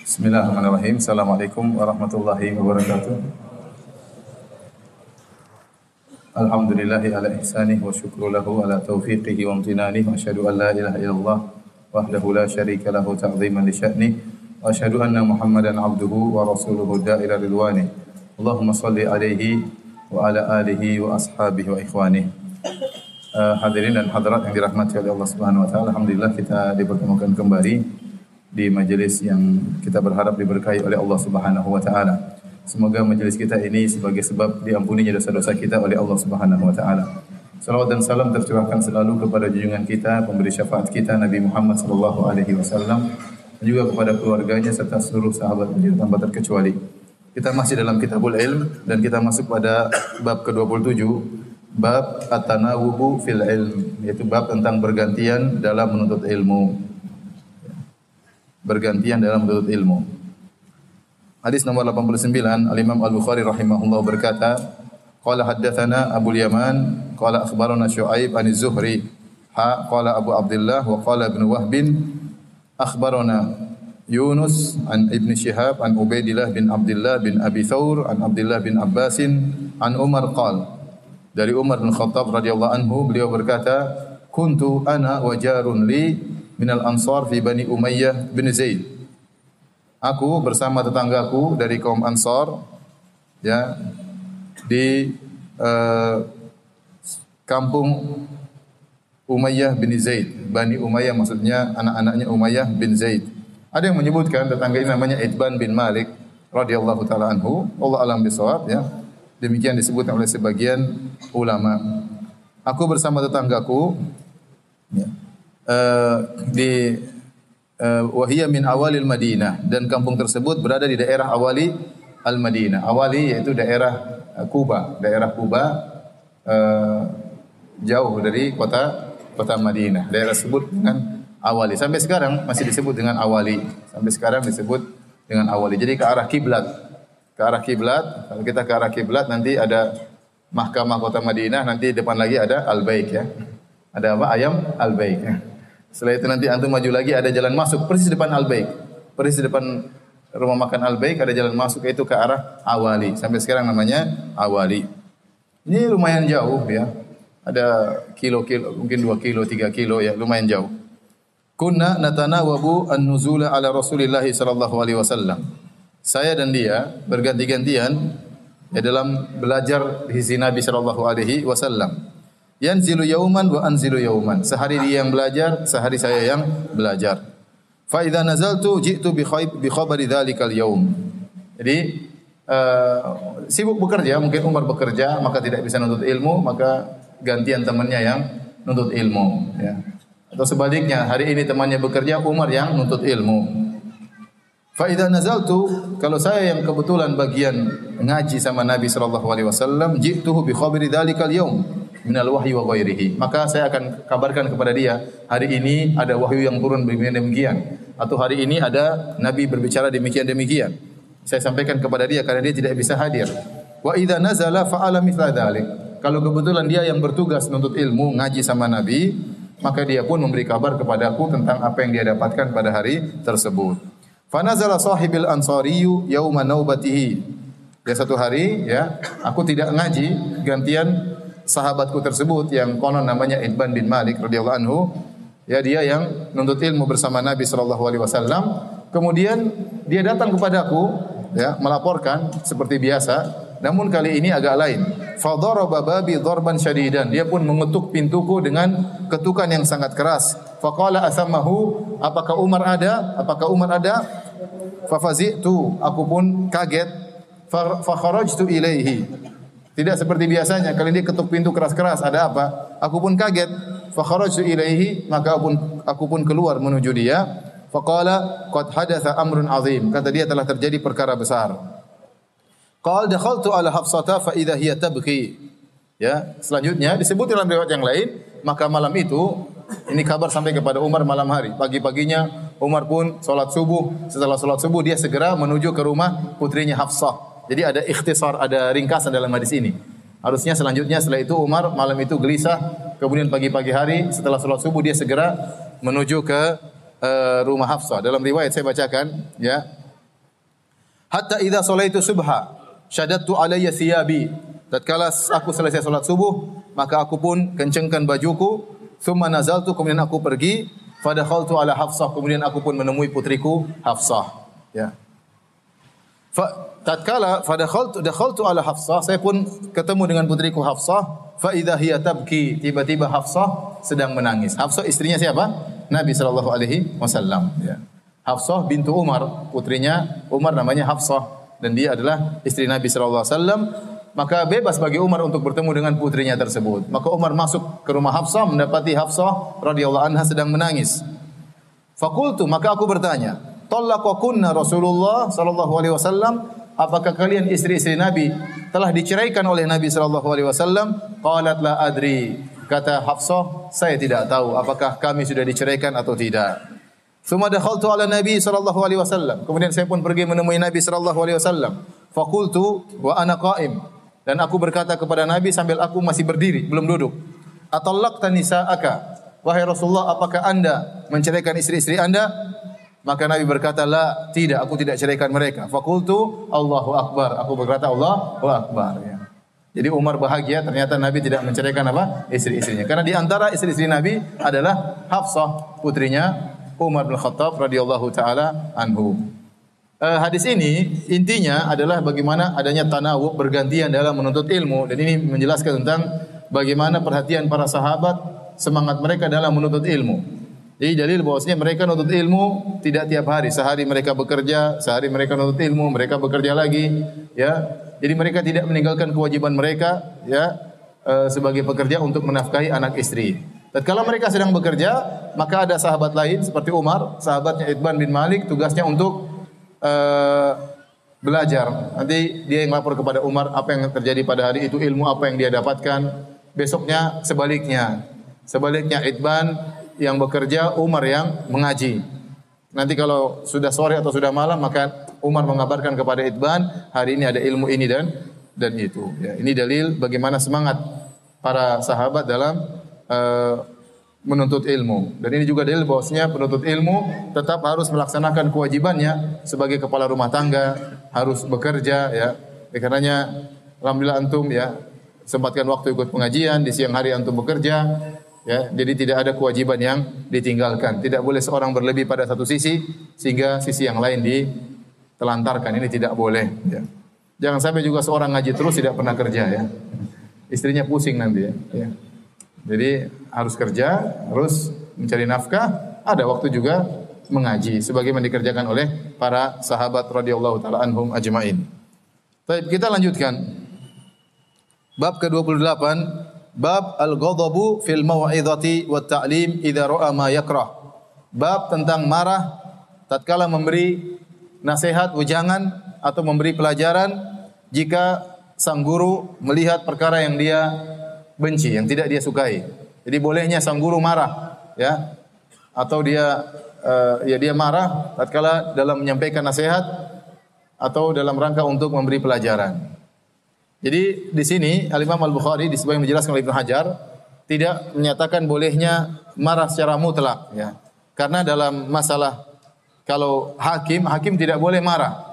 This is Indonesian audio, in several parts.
Bismillahirrahmanirrahim. Assalamualaikum warahmatullahi wabarakatuh. Alhamdulillahi ala ihsanih wa syukru lahu ala taufiqihi wa amtinanih wa asyhadu an la ilaha illallah wahdahu la syarika lahu ta'ziman li sya'nih wa asyhadu anna Muhammadan abduhu wa rasuluhu da'ila ridwanih. Allahumma salli alaihi wa ala alihi wa ashabihi wa ikhwanih. Uh, hadirin dan hadirat yang dirahmati oleh Allah Subhanahu wa taala, alhamdulillah kita dipertemukan kembali di majelis yang kita berharap diberkahi oleh Allah Subhanahu wa taala. Semoga majelis kita ini sebagai sebab diampuninya dosa-dosa kita oleh Allah Subhanahu wa taala. Salawat dan salam tercurahkan selalu kepada junjungan kita, pemberi syafaat kita Nabi Muhammad sallallahu alaihi wasallam dan juga kepada keluarganya serta seluruh sahabat beliau tanpa terkecuali. Kita masih dalam Kitabul Ilm dan kita masuk pada bab ke-27 bab at-tanawubu fil ilm yaitu bab tentang bergantian dalam menuntut ilmu bergantian dalam menuntut ilmu. Hadis nomor 89 Al-Imam Al-Bukhari rahimahullah berkata, qala haddatsana Abu Yaman qala akhbarana Syuaib an Zuhri ha qala Abu Abdullah wa qala Ibn Wahb akhbarana Yunus an Ibn Shihab an Ubaidillah bin Abdullah bin Abi Thawr an Abdullah bin Abbasin an Umar qala dari Umar bin Khattab radhiyallahu anhu beliau berkata kuntu ana wa jarun li minal ansar fi Bani Umayyah bin Zaid. Aku bersama tetanggaku dari kaum Ansar ya di uh, kampung Umayyah bin Zaid. Bani Umayyah maksudnya anak-anaknya Umayyah bin Zaid. Ada yang menyebutkan tetangga ini namanya Idban bin Malik radhiyallahu taala anhu. Allah alam bisawab ya. Demikian disebut oleh sebagian ulama. Aku bersama tetanggaku ya, uh, di uh, wahiyya min awalil Madinah dan kampung tersebut berada di daerah awali al Madinah. Awali yaitu daerah uh, Kuba, daerah Kuba uh, jauh dari kota kota Madinah. Daerah tersebut dengan awali. Sampai sekarang masih disebut dengan awali. Sampai sekarang disebut dengan awali. Jadi ke arah kiblat. Ke arah kiblat. Kalau kita ke arah kiblat nanti ada mahkamah kota Madinah, nanti depan lagi ada Al-Baik ya. Ada apa? Ayam Al-Baik. Setelah itu nanti antum maju lagi ada jalan masuk persis depan Al Baik. Persis depan rumah makan Al Baik ada jalan masuk itu ke arah Awali. Sampai sekarang namanya Awali. Ini lumayan jauh ya. Ada kilo-kilo, mungkin 2 kilo, 3 kilo ya, lumayan jauh. Kunna natanawabu an-nuzula ala Rasulillah sallallahu alaihi wasallam. Saya dan dia berganti-gantian ya dalam belajar di Nabi sallallahu alaihi wasallam. Yanzilu yauman wa anzilu yauman. Sehari dia yang belajar, sehari saya yang belajar. Fa idza nazaltu ji'tu bi khayb bi khabari dzalikal yaum. Jadi uh, sibuk bekerja, mungkin Umar bekerja maka tidak bisa nuntut ilmu, maka gantian temannya yang nuntut ilmu ya. Atau sebaliknya, hari ini temannya bekerja, Umar yang nuntut ilmu. Fa idza nazaltu kalau saya yang kebetulan bagian ngaji sama Nabi sallallahu alaihi wasallam, ji'tuhu bi khabari dzalikal yaum minal wahyi wa ghairihi. Maka saya akan kabarkan kepada dia, hari ini ada wahyu yang turun demikian demikian atau hari ini ada nabi berbicara demikian demikian. Saya sampaikan kepada dia karena dia tidak bisa hadir. Wa idza nazala fa'ala mithla dzalik. Kalau kebetulan dia yang bertugas menuntut ilmu ngaji sama nabi, maka dia pun memberi kabar kepadaku tentang apa yang dia dapatkan pada hari tersebut. Fanazala sahibil ansariyu yauma naubatihi. Ya satu hari ya, aku tidak ngaji, gantian sahabatku tersebut yang konon namanya Idban bin Malik radhiyallahu anhu ya dia yang nuntut ilmu bersama Nabi sallallahu alaihi wasallam. Kemudian dia datang kepadaku ya melaporkan seperti biasa namun kali ini agak lain. Fadaraba babi darban syadidan. Dia pun mengetuk pintuku dengan ketukan yang sangat keras. Faqala asamahu apakah Umar ada? Apakah Umar ada? Fafazitu aku pun kaget. Fa kharajtu ilaihi tidak seperti biasanya kali dia ketuk pintu keras-keras, ada apa? Aku pun kaget. Fa kharajtu ilaihi, maka aku pun aku pun keluar menuju dia. Faqala qad hadatha amrun azim. Kata dia telah terjadi perkara besar. Qal dakhaltu ala Hafsata fa idza hiya tabki. Ya, selanjutnya disebut dalam riwayat yang lain, maka malam itu ini kabar sampai kepada Umar malam hari. Pagi-paginya Umar pun sholat subuh. Setelah sholat subuh dia segera menuju ke rumah putrinya Hafsah. Jadi ada ikhtisar, ada ringkasan dalam hadis ini. Harusnya selanjutnya setelah itu Umar malam itu gelisah, kemudian pagi-pagi hari setelah sholat subuh dia segera menuju ke uh, rumah Hafsah. Dalam riwayat saya bacakan, ya Hatta idza salaitu subha syadattu alayya thiyabi. Tatkala aku selesai salat subuh, maka aku pun kencengkan bajuku, thumma nazaltu kemudian aku pergi, fadakhaltu ala Hafsah, kemudian aku pun menemui putriku Hafsah. Ya. Fa tatkala fadakhaltu dakhaltu ala Hafsah, saya pun ketemu dengan putriku Hafsah, fa idza hiya tabki, tiba-tiba Hafsah sedang menangis. Hafsah istrinya siapa? Nabi sallallahu alaihi wasallam, ya. Hafsah bintu Umar, putrinya Umar namanya Hafsah dan dia adalah istri Nabi sallallahu alaihi wasallam. Maka bebas bagi Umar untuk bertemu dengan putrinya tersebut. Maka Umar masuk ke rumah Hafsah mendapati Hafsah radhiyallahu anha sedang menangis. Fakultu maka aku bertanya, "Talaqakunna Rasulullah sallallahu alaihi wasallam? Apakah kalian istri-istri Nabi telah diceraikan oleh Nabi sallallahu alaihi wasallam?" Qalat la adri. Kata Hafsah, saya tidak tahu apakah kami sudah diceraikan atau tidak. Thumma dakhaltu ala Nabi sallallahu alaihi wasallam. Kemudian saya pun pergi menemui Nabi sallallahu alaihi wasallam. Fakultu wa ana qa'im. Dan aku berkata kepada Nabi sambil aku masih berdiri, belum duduk. Atallaqta nisa'aka. Wahai Rasulullah, apakah Anda menceraikan istri-istri Anda? Maka Nabi berkata, "La, tidak, aku tidak ceraikan mereka." Fakultu, "Allahu akbar." Aku berkata, "Allahu akbar." Ya. Jadi Umar bahagia ternyata Nabi tidak menceraikan apa? istri-istrinya. Karena di antara istri-istri Nabi adalah Hafsah, putrinya Umar bin Khattab radhiyallahu taala anhu. Uh, hadis ini intinya adalah bagaimana adanya tanawuk bergantian dalam menuntut ilmu dan ini menjelaskan tentang bagaimana perhatian para sahabat semangat mereka dalam menuntut ilmu. Jadi dalil bahwasanya mereka menuntut ilmu tidak tiap hari, sehari mereka bekerja, sehari mereka menuntut ilmu, mereka bekerja lagi, ya. Jadi mereka tidak meninggalkan kewajiban mereka, ya, uh, sebagai pekerja untuk menafkahi anak istri. Dan kalau mereka sedang bekerja, maka ada sahabat lain seperti Umar, sahabatnya Idban bin Malik, tugasnya untuk uh, belajar. Nanti dia yang lapor kepada Umar apa yang terjadi pada hari itu, ilmu apa yang dia dapatkan. Besoknya sebaliknya. Sebaliknya Idban yang bekerja, Umar yang mengaji. Nanti kalau sudah sore atau sudah malam, maka Umar mengabarkan kepada Idban, hari ini ada ilmu ini dan dan itu. Ya, ini dalil bagaimana semangat para sahabat dalam uh, menuntut ilmu. Dan ini juga dalil bahwasanya penuntut ilmu tetap harus melaksanakan kewajibannya sebagai kepala rumah tangga, harus bekerja ya. ya karenanya alhamdulillah antum ya sempatkan waktu ikut pengajian, di siang hari antum bekerja ya. Jadi tidak ada kewajiban yang ditinggalkan. Tidak boleh seorang berlebih pada satu sisi sehingga sisi yang lain ditelantarkan. Ini tidak boleh ya. Jangan sampai juga seorang ngaji terus tidak pernah kerja ya. Istrinya pusing nanti ya. ya. Jadi harus kerja, harus mencari nafkah, ada waktu juga mengaji sebagaimana dikerjakan oleh para sahabat radhiyallahu taala anhum ajmain. Baik, kita lanjutkan. Bab ke-28, bab al-ghadabu fil mau'izati wat ta'lim idza ra'a ma yakrah. Bab tentang marah tatkala memberi nasihat ujangan atau memberi pelajaran jika sang guru melihat perkara yang dia benci, yang tidak dia sukai. Jadi bolehnya sang guru marah, ya, atau dia uh, ya dia marah tatkala dalam menyampaikan nasihat atau dalam rangka untuk memberi pelajaran. Jadi di sini Al Imam Al Bukhari di yang menjelaskan oleh Ibnu Hajar tidak menyatakan bolehnya marah secara mutlak, ya. Karena dalam masalah kalau hakim, hakim tidak boleh marah.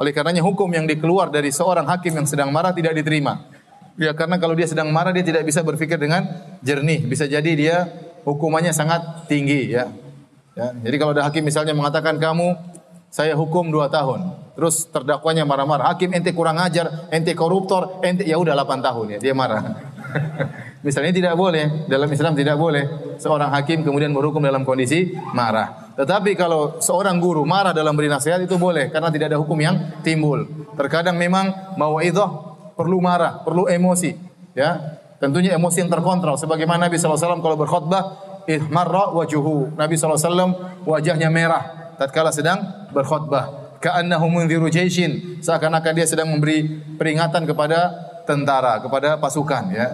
Oleh karenanya hukum yang dikeluar dari seorang hakim yang sedang marah tidak diterima. Ya karena kalau dia sedang marah dia tidak bisa berpikir dengan jernih. Bisa jadi dia hukumannya sangat tinggi ya. ya. Jadi kalau ada hakim misalnya mengatakan kamu saya hukum dua tahun. Terus terdakwanya marah-marah. Hakim ente kurang ajar, ente koruptor, ente ya udah 8 tahun ya dia marah. Misalnya tidak boleh dalam Islam tidak boleh seorang hakim kemudian berhukum dalam kondisi marah. Tetapi kalau seorang guru marah dalam beri nasihat itu boleh karena tidak ada hukum yang timbul. Terkadang memang mauidhah perlu marah, perlu emosi, ya. Tentunya emosi yang terkontrol sebagaimana Nabi SAW kalau berkhutbah ihmarra wajuhu. Nabi SAW wajahnya merah tatkala sedang berkhutbah. Ka'annahu munziru jaishin. Seakan-akan dia sedang memberi peringatan kepada tentara, kepada pasukan ya.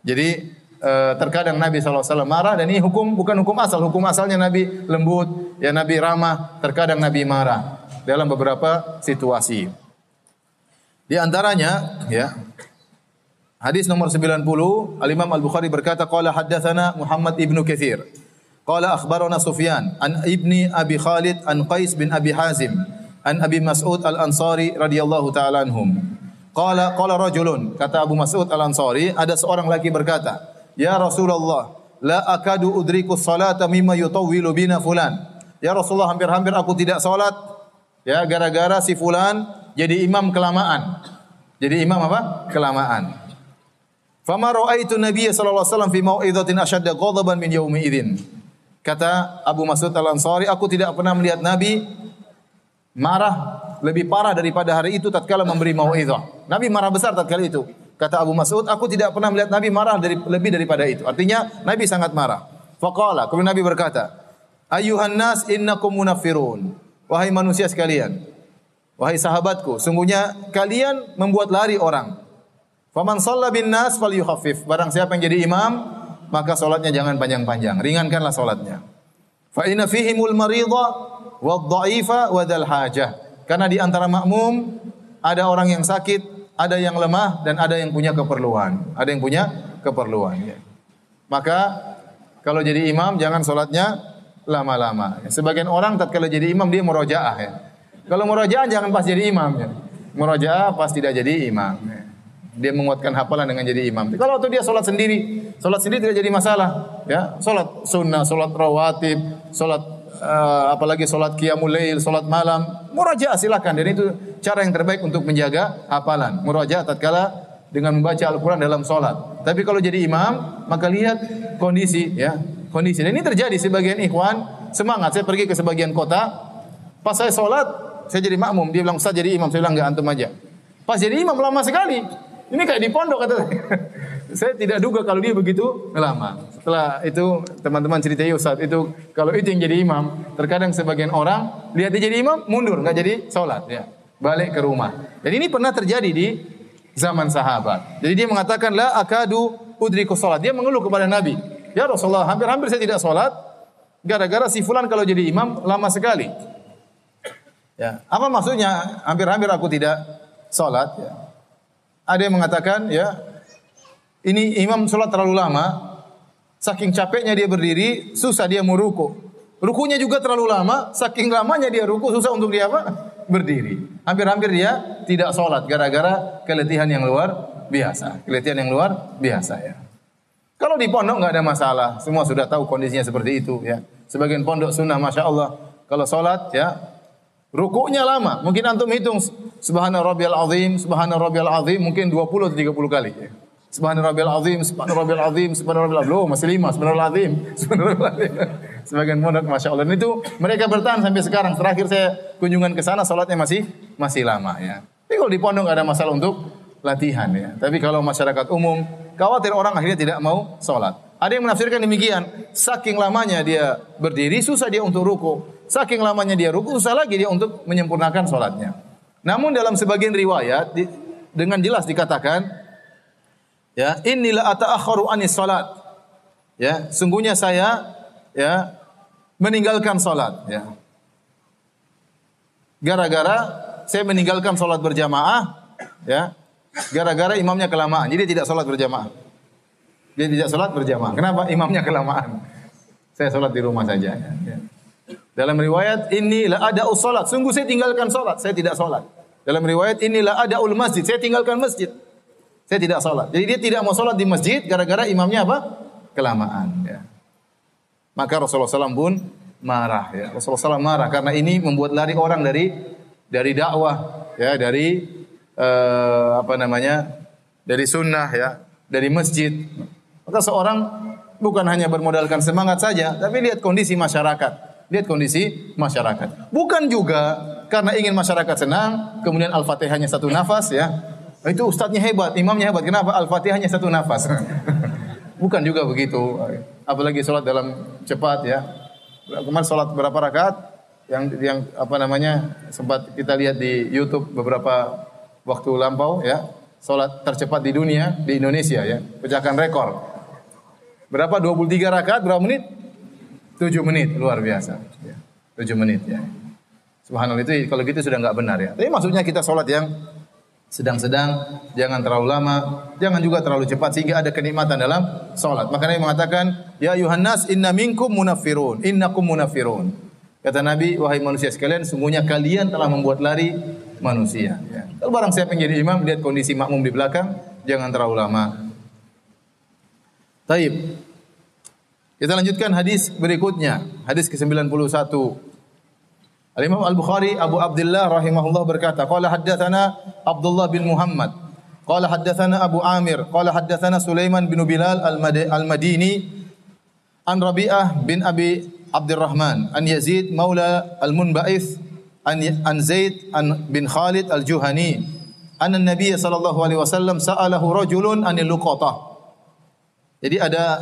Jadi eh, terkadang Nabi SAW marah dan ini hukum bukan hukum asal. Hukum asalnya Nabi lembut, ya Nabi ramah, terkadang Nabi marah dalam beberapa situasi. Di antaranya ya hadis nomor 90 Al Imam Al Bukhari berkata qala haddatsana Muhammad ibnu Katsir qala akhbarana Sufyan an ibni Abi Khalid an Qais bin Abi Hazim an Abi Mas'ud Al-Ansari radhiyallahu taala anhum. Qala qala rajulun, kata Abu Mas'ud Al-Ansari, ada seorang lagi berkata, "Ya Rasulullah, la akadu udriku salata mimma yutawwilu bina fulan." Ya Rasulullah, hampir-hampir aku tidak salat ya gara-gara si fulan jadi imam kelamaan. Jadi imam apa? Kelamaan. Fama ra'aitu Nabiy sallallahu alaihi wasallam fi mau'izatin ashadda ghadaban min yaumi idzin. Kata Abu Mas'ud Al-Ansari, aku tidak pernah melihat Nabi marah lebih parah daripada hari itu tatkala memberi mau'izah. Nabi marah besar tatkala itu. Kata Abu Mas'ud, aku tidak pernah melihat Nabi marah dari, lebih daripada itu. Artinya Nabi sangat marah. Faqala, kemudian Nabi berkata, Ayuhan nas innakum munafirun. Wahai manusia sekalian, wahai sahabatku, sungguhnya kalian membuat lari orang. Faman shalla bin nas falyukhaffif. Barang siapa yang jadi imam, maka salatnya jangan panjang-panjang, ringankanlah salatnya. Fa inna fihimul maridha wad-dha'ifa wa hajah. Karena di antara makmum ada orang yang sakit, ada yang lemah dan ada yang punya keperluan. Ada yang punya keperluan. Ya. Maka kalau jadi imam jangan solatnya lama-lama. Sebagian orang tatkala jadi imam dia murojaah ya. Kalau murojaah jangan pas jadi imam ya. Murojaah pas tidak jadi imam. Ya. Dia menguatkan hafalan dengan jadi imam. Kalau waktu dia solat sendiri, solat sendiri tidak jadi masalah. Ya, solat sunnah, solat rawatib, solat uh, apalagi solat qiyamul solat malam, murajaah silakan dan itu cara yang terbaik untuk menjaga hafalan. Murajaah tatkala dengan membaca Al-Qur'an dalam solat. Tapi kalau jadi imam, maka lihat kondisi ya, kondisi. Dan ini terjadi sebagian ikhwan semangat saya pergi ke sebagian kota, pas saya solat, saya jadi makmum, dia bilang Ustaz jadi imam, saya bilang enggak antum aja. Pas jadi imam lama sekali. Ini kayak di pondok kata saya tidak duga kalau dia begitu lama. Setelah itu teman-teman cerita Ustaz itu kalau itu yang jadi imam, terkadang sebagian orang lihat dia jadi imam mundur nggak jadi sholat ya. Balik ke rumah. Dan ini pernah terjadi di zaman sahabat. Jadi dia mengatakan la akadu udriku sholat. Dia mengeluh kepada Nabi. Ya Rasulullah, hampir-hampir saya tidak sholat. Gara-gara si fulan kalau jadi imam lama sekali. Ya, apa maksudnya? Hampir-hampir aku tidak sholat. Ya. Ada yang mengatakan ya ini imam sholat terlalu lama, saking capeknya dia berdiri, susah dia mau ruku. Rukunya juga terlalu lama, saking lamanya dia ruku, susah untuk dia apa? Berdiri. Hampir-hampir dia tidak sholat gara-gara keletihan yang luar biasa. Keletihan yang luar biasa ya. Kalau di pondok nggak ada masalah, semua sudah tahu kondisinya seperti itu ya. Sebagian pondok sunnah, masya Allah, kalau sholat ya Rukuknya lama. Mungkin antum hitung subhana rabbiyal azim, subhana rabbiyal azim mungkin 20 atau 30 kali. Subhana rabbiyal azim, subhana rabbiyal azim, subhana rabbiyal azim. Loh, masih lima, subhana azim, subhana rabbiyal azim. Sebagian pondok Masya Allah. Dan itu mereka bertahan sampai sekarang. Terakhir saya kunjungan ke sana, salatnya masih masih lama ya. Tapi kalau di pondok ada masalah untuk latihan ya. Tapi kalau masyarakat umum, khawatir orang akhirnya tidak mau sholat. Ada yang menafsirkan demikian. Saking lamanya dia berdiri, susah dia untuk ruku. Saking lamanya dia ruku, susah lagi dia untuk menyempurnakan sholatnya. Namun dalam sebagian riwayat, dengan jelas dikatakan, ya inilah ata'akharu anis sholat. Ya, sungguhnya saya ya meninggalkan sholat. Ya. Gara-gara saya meninggalkan sholat berjamaah, ya, gara-gara imamnya kelamaan, jadi tidak sholat berjamaah. Dia tidak sholat berjamaah. Kenapa? Imamnya kelamaan. Saya sholat di rumah saja. Ya. Dalam riwayat inilah ada sholat. Sungguh saya tinggalkan sholat. Saya tidak sholat. Dalam riwayat inilah ada ul masjid. Saya tinggalkan masjid. Saya tidak sholat. Jadi dia tidak mau sholat di masjid gara-gara imamnya apa? Kelamaan. Ya. Maka Rasulullah SAW pun marah. Ya. Rasulullah SAW marah karena ini membuat lari orang dari dari dakwah, ya dari uh, apa namanya dari sunnah, ya dari masjid. Maka seorang bukan hanya bermodalkan semangat saja, tapi lihat kondisi masyarakat. Lihat kondisi masyarakat. Bukan juga karena ingin masyarakat senang, kemudian Al-Fatihahnya satu nafas ya. Itu ustadznya hebat, imamnya hebat. Kenapa? Al-Fatihahnya satu nafas. bukan juga begitu. Apalagi sholat dalam cepat ya. Kemarin sholat berapa rakaat? Yang yang apa namanya sempat kita lihat di YouTube beberapa waktu lampau ya. Sholat tercepat di dunia di Indonesia ya, pecahkan rekor. Berapa? 23 rakaat berapa menit? 7 menit, luar biasa. Ya. 7 menit ya. Subhanallah itu kalau gitu sudah nggak benar ya. Tapi maksudnya kita sholat yang sedang-sedang, jangan terlalu lama, jangan juga terlalu cepat sehingga ada kenikmatan dalam sholat. Makanya mengatakan, Ya Yohanes, inna minkum munafirun, innakum munafirun. Kata Nabi, wahai manusia sekalian, sungguhnya kalian telah membuat lari manusia. Ya. Kalau barang siapa yang jadi imam, lihat kondisi makmum di belakang, jangan terlalu lama. Taib. Kita lanjutkan hadis berikutnya, hadis ke-91. Al-Imam Al-Bukhari Abu Abdullah rahimahullah berkata, qala haddatsana Abdullah bin Muhammad, qala haddatsana Abu Amir, qala haddatsana Sulaiman bin Bilal Al-Madini an Rabi'ah bin Abi Abdurrahman an Yazid maula Al-Munba'ith an, an Zaid an bin Khalid Al-Juhani anna Nabi sallallahu alaihi wasallam sa'alahu rajulun anil luqatah. Jadi ada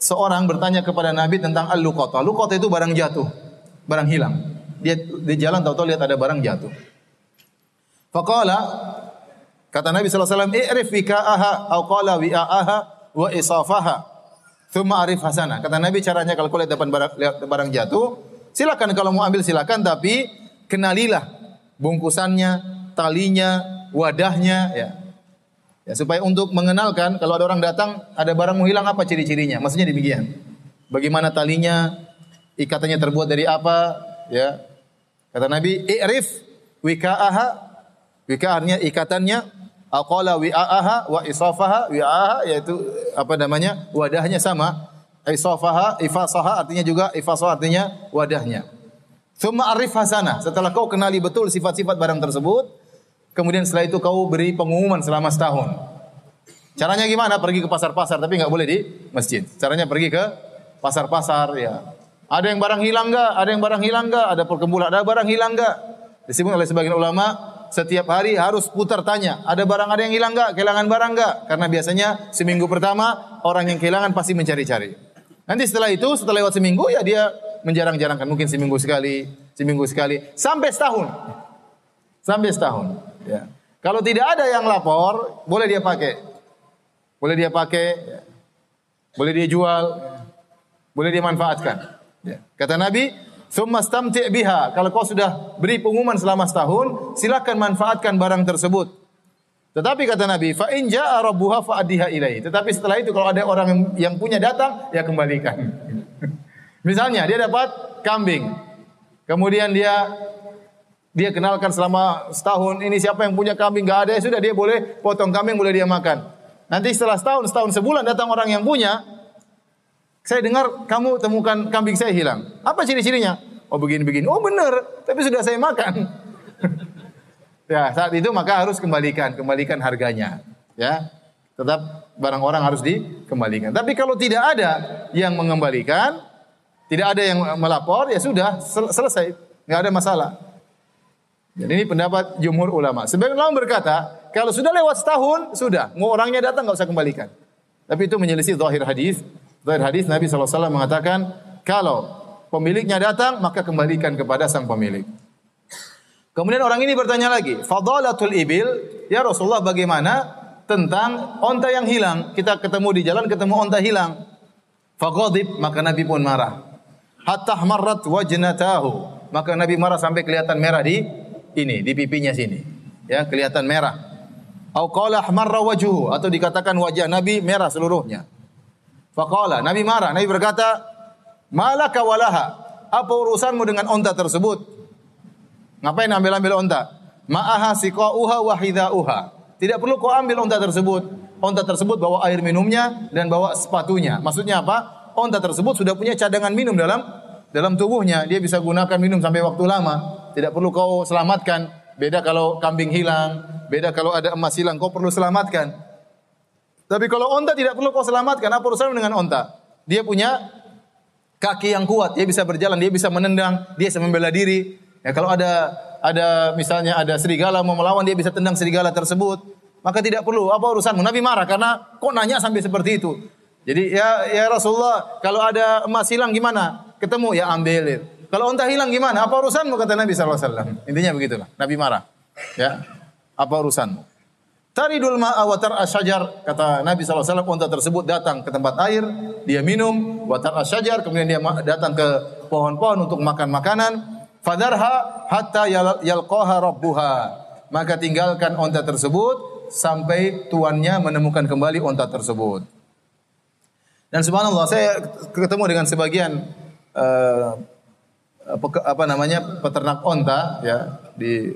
seorang bertanya kepada Nabi tentang al-luqatah. Luqatah itu barang jatuh, barang hilang. Dia di jalan tahu-tahu lihat ada barang jatuh. Faqala kata Nabi sallallahu alaihi wasallam, "I'rif wika'aha aw qala wi'a'aha wa isafaha." Thumma arif hasana. Kata Nabi caranya kalau kau lihat depan barang, lihat barang jatuh, silakan kalau mau ambil silakan tapi kenalilah bungkusannya, talinya, wadahnya ya. Ya, supaya untuk mengenalkan kalau ada orang datang ada barang mau hilang apa ciri-cirinya. Maksudnya demikian. Bagaimana talinya, ikatannya terbuat dari apa, ya. Kata Nabi, "I'rif wika'aha." Wika artinya ikatannya, Aqala wi'aaha wa isafaha wi'aaha yaitu apa namanya? wadahnya sama. Isafaha, ifasaha artinya juga ifasaha artinya wadahnya. Thumma arif hasanah. Setelah kau kenali betul sifat-sifat barang tersebut, kemudian setelah itu kau beri pengumuman selama setahun. Caranya gimana? Pergi ke pasar-pasar tapi nggak boleh di masjid. Caranya pergi ke pasar-pasar ya. Ada yang barang hilang enggak? Ada yang barang hilang enggak? Ada perkebunan, ada barang hilang enggak? Disebut oleh sebagian ulama setiap hari harus putar tanya, ada barang ada yang hilang enggak? Kehilangan barang enggak? Karena biasanya seminggu pertama orang yang kehilangan pasti mencari-cari. Nanti setelah itu, setelah lewat seminggu ya dia menjarang-jarangkan, mungkin seminggu sekali, seminggu sekali, sampai setahun. Sampai setahun. Ya. Kalau tidak ada yang lapor, boleh dia pakai. Boleh dia pakai, ya. boleh dia jual, ya. boleh dia manfaatkan. Ya. Kata Nabi, Summa stamti' biha. Kalau kau sudah beri pengumuman selama setahun, silakan manfaatkan barang tersebut. Tetapi kata Nabi, fa in jaa rabbuha fa addiha ilaihi. Tetapi setelah itu kalau ada orang yang, punya datang, ya kembalikan. Misalnya dia dapat kambing. Kemudian dia dia kenalkan selama setahun ini siapa yang punya kambing Gak ada ya sudah dia boleh potong kambing boleh dia makan. Nanti setelah setahun setahun sebulan datang orang yang punya saya dengar kamu temukan kambing saya hilang. Apa ciri-cirinya? Oh begini-begini. Oh benar, tapi sudah saya makan. ya, saat itu maka harus kembalikan, kembalikan harganya. Ya. Tetap barang orang harus dikembalikan. Tapi kalau tidak ada yang mengembalikan, tidak ada yang melapor, ya sudah sel selesai, nggak ada masalah. Jadi ini pendapat jumhur ulama. Sebagian ulama berkata, kalau sudah lewat setahun, sudah. Mau orangnya datang nggak usah kembalikan. Tapi itu menyelisih zahir hadis dari hadis Nabi SAW mengatakan, kalau pemiliknya datang, maka kembalikan kepada sang pemilik. Kemudian orang ini bertanya lagi, Fadalatul ibil, ya Rasulullah bagaimana tentang onta yang hilang? Kita ketemu di jalan, ketemu onta hilang. Faghadib, maka Nabi pun marah. Hatta marrat wajnatahu. Maka Nabi marah sampai kelihatan merah di ini, di pipinya sini. Ya, kelihatan merah. Au qala atau dikatakan wajah Nabi merah seluruhnya. Faqala, Nabi marah. Nabi berkata, "Malaka walaha?" Apa urusanmu dengan onta tersebut? Ngapain ambil-ambil onta? Ma'aha siqa'uha wa hidha'uha. Tidak perlu kau ambil onta tersebut. Onta tersebut bawa air minumnya dan bawa sepatunya. Maksudnya apa? Onta tersebut sudah punya cadangan minum dalam dalam tubuhnya. Dia bisa gunakan minum sampai waktu lama. Tidak perlu kau selamatkan. Beda kalau kambing hilang, beda kalau ada emas hilang, kau perlu selamatkan. Tapi kalau onta tidak perlu kau selamatkan, apa urusan dengan onta? Dia punya kaki yang kuat, dia bisa berjalan, dia bisa menendang, dia bisa membela diri. Ya kalau ada ada misalnya ada serigala mau melawan, dia bisa tendang serigala tersebut. Maka tidak perlu apa urusanmu? Nabi marah karena kok nanya sampai seperti itu. Jadi ya ya Rasulullah, kalau ada emas hilang gimana? Ketemu ya ambil. Kalau onta hilang gimana? Apa urusanmu kata Nabi SAW. Intinya begitulah. Nabi marah. Ya. Apa urusanmu? Taridul ma'a wa asyajar kata Nabi SAW unta tersebut datang ke tempat air dia minum wa asyajar kemudian dia datang ke pohon-pohon untuk makan makanan fadarha hatta yalqaha rabbuha. Maka tinggalkan unta tersebut sampai tuannya menemukan kembali unta tersebut. Dan subhanallah saya ketemu dengan sebagian uh, apa namanya peternak onta ya di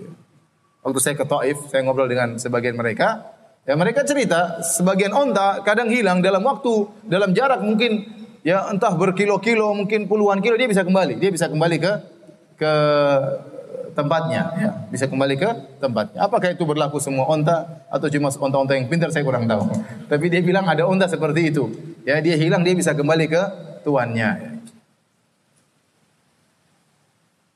waktu saya ke Taif, saya ngobrol dengan sebagian mereka, ya mereka cerita sebagian onta kadang hilang dalam waktu, dalam jarak mungkin ya entah berkilo-kilo, mungkin puluhan kilo dia bisa kembali, dia bisa kembali ke ke tempatnya, ya. bisa kembali ke tempatnya. Apakah itu berlaku semua onta atau cuma onta-onta yang pintar saya kurang tahu. Tapi dia bilang ada onta seperti itu. Ya, dia hilang dia bisa kembali ke tuannya. Ya.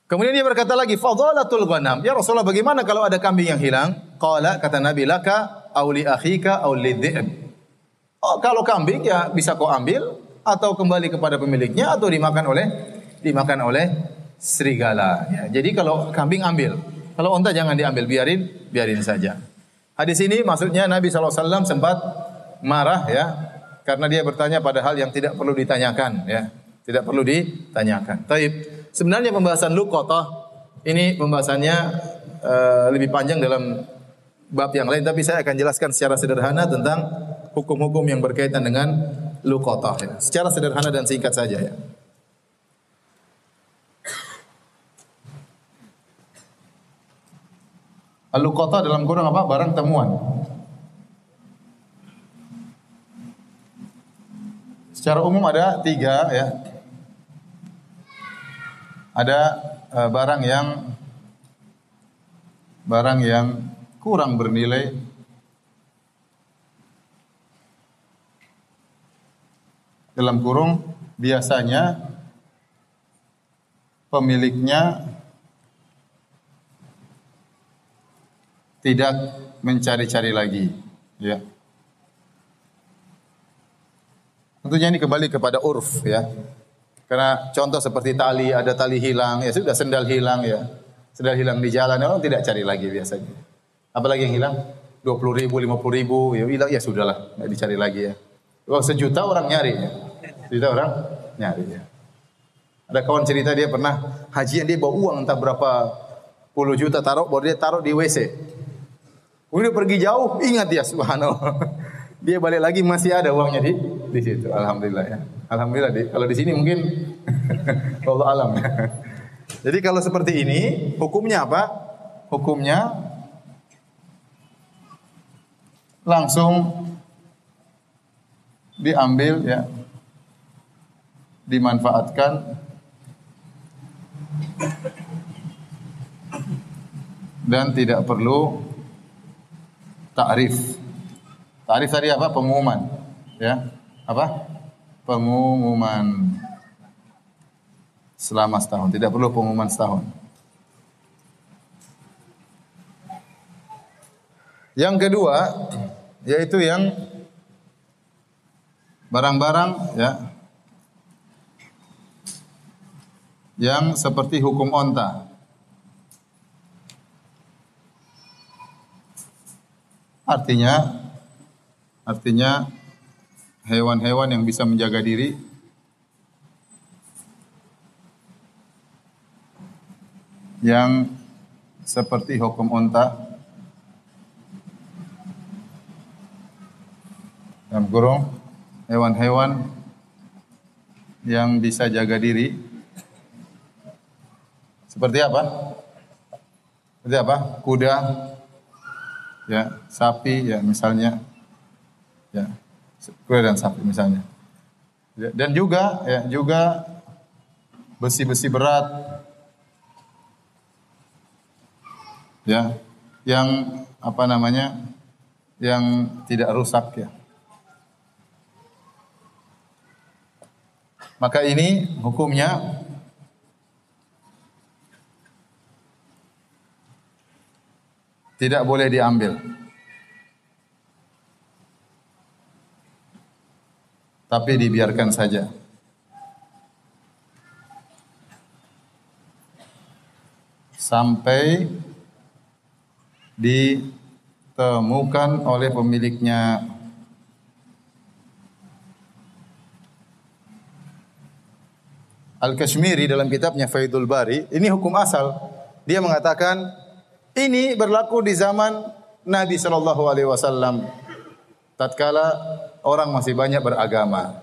Kemudian dia berkata lagi, "Fadhalatul ghanam." Ya Rasulullah, bagaimana kalau ada kambing yang hilang? Qala kata Nabi, "Laka aw li akhika aw Oh, kalau kambing ya bisa kau ambil atau kembali kepada pemiliknya atau dimakan oleh dimakan oleh serigala. Ya, jadi kalau kambing ambil, kalau unta jangan diambil, biarin biarin saja. Hadis ini maksudnya Nabi SAW sempat marah ya karena dia bertanya pada hal yang tidak perlu ditanyakan ya, tidak perlu ditanyakan. Taib. Sebenarnya pembahasan luqatah ini pembahasannya uh, lebih panjang dalam bab yang lain tapi saya akan jelaskan secara sederhana tentang hukum-hukum yang berkaitan dengan luqatah ya. Secara sederhana dan singkat saja ya. Al-luqata dalam kurung apa? Barang temuan. Secara umum ada tiga ya. Ada uh, barang yang barang yang kurang bernilai dalam kurung biasanya pemiliknya tidak mencari-cari lagi, ya. Tentunya ini kembali kepada urf ya. Karena contoh seperti tali, ada tali hilang, ya sudah sendal hilang ya. Sendal hilang di jalan, orang tidak cari lagi biasanya. Apalagi yang hilang? 20 ribu, 50 ribu, ya hilang, ya sudahlah, nggak dicari lagi ya. Wah, sejuta orang nyari ya. Sejuta orang nyari ya. Ada kawan cerita dia pernah hajian dia bawa uang entah berapa puluh juta taruh, baru dia taruh di WC. Udah pergi jauh, ingat ya subhanallah. Dia balik lagi masih ada uangnya di di situ. Alhamdulillah ya. Alhamdulillah di, kalau di sini mungkin Allah alam. Jadi kalau seperti ini, hukumnya apa? Hukumnya langsung diambil ya dimanfaatkan dan tidak perlu ta'rif. Ta'rif tadi apa? Pengumuman. Ya. Apa? Pengumuman selama setahun. Tidak perlu pengumuman setahun. Yang kedua yaitu yang barang-barang ya yang seperti hukum onta. Artinya artinya hewan-hewan yang bisa menjaga diri. Yang seperti hukum onta dalam kurung hewan-hewan yang bisa jaga diri. Seperti apa? Seperti apa? Kuda, ya sapi ya misalnya ya. Kuda dan sapi misalnya. Ya, dan juga ya juga besi-besi berat. Ya yang apa namanya yang tidak rusak ya. Maka ini hukumnya tidak boleh diambil. Tapi dibiarkan saja. Sampai ditemukan oleh pemiliknya Al-Kashmiri dalam kitabnya Faidul Bari, ini hukum asal. Dia mengatakan ini berlaku di zaman Nabi Shallallahu Alaihi Wasallam. Tatkala orang masih banyak beragama.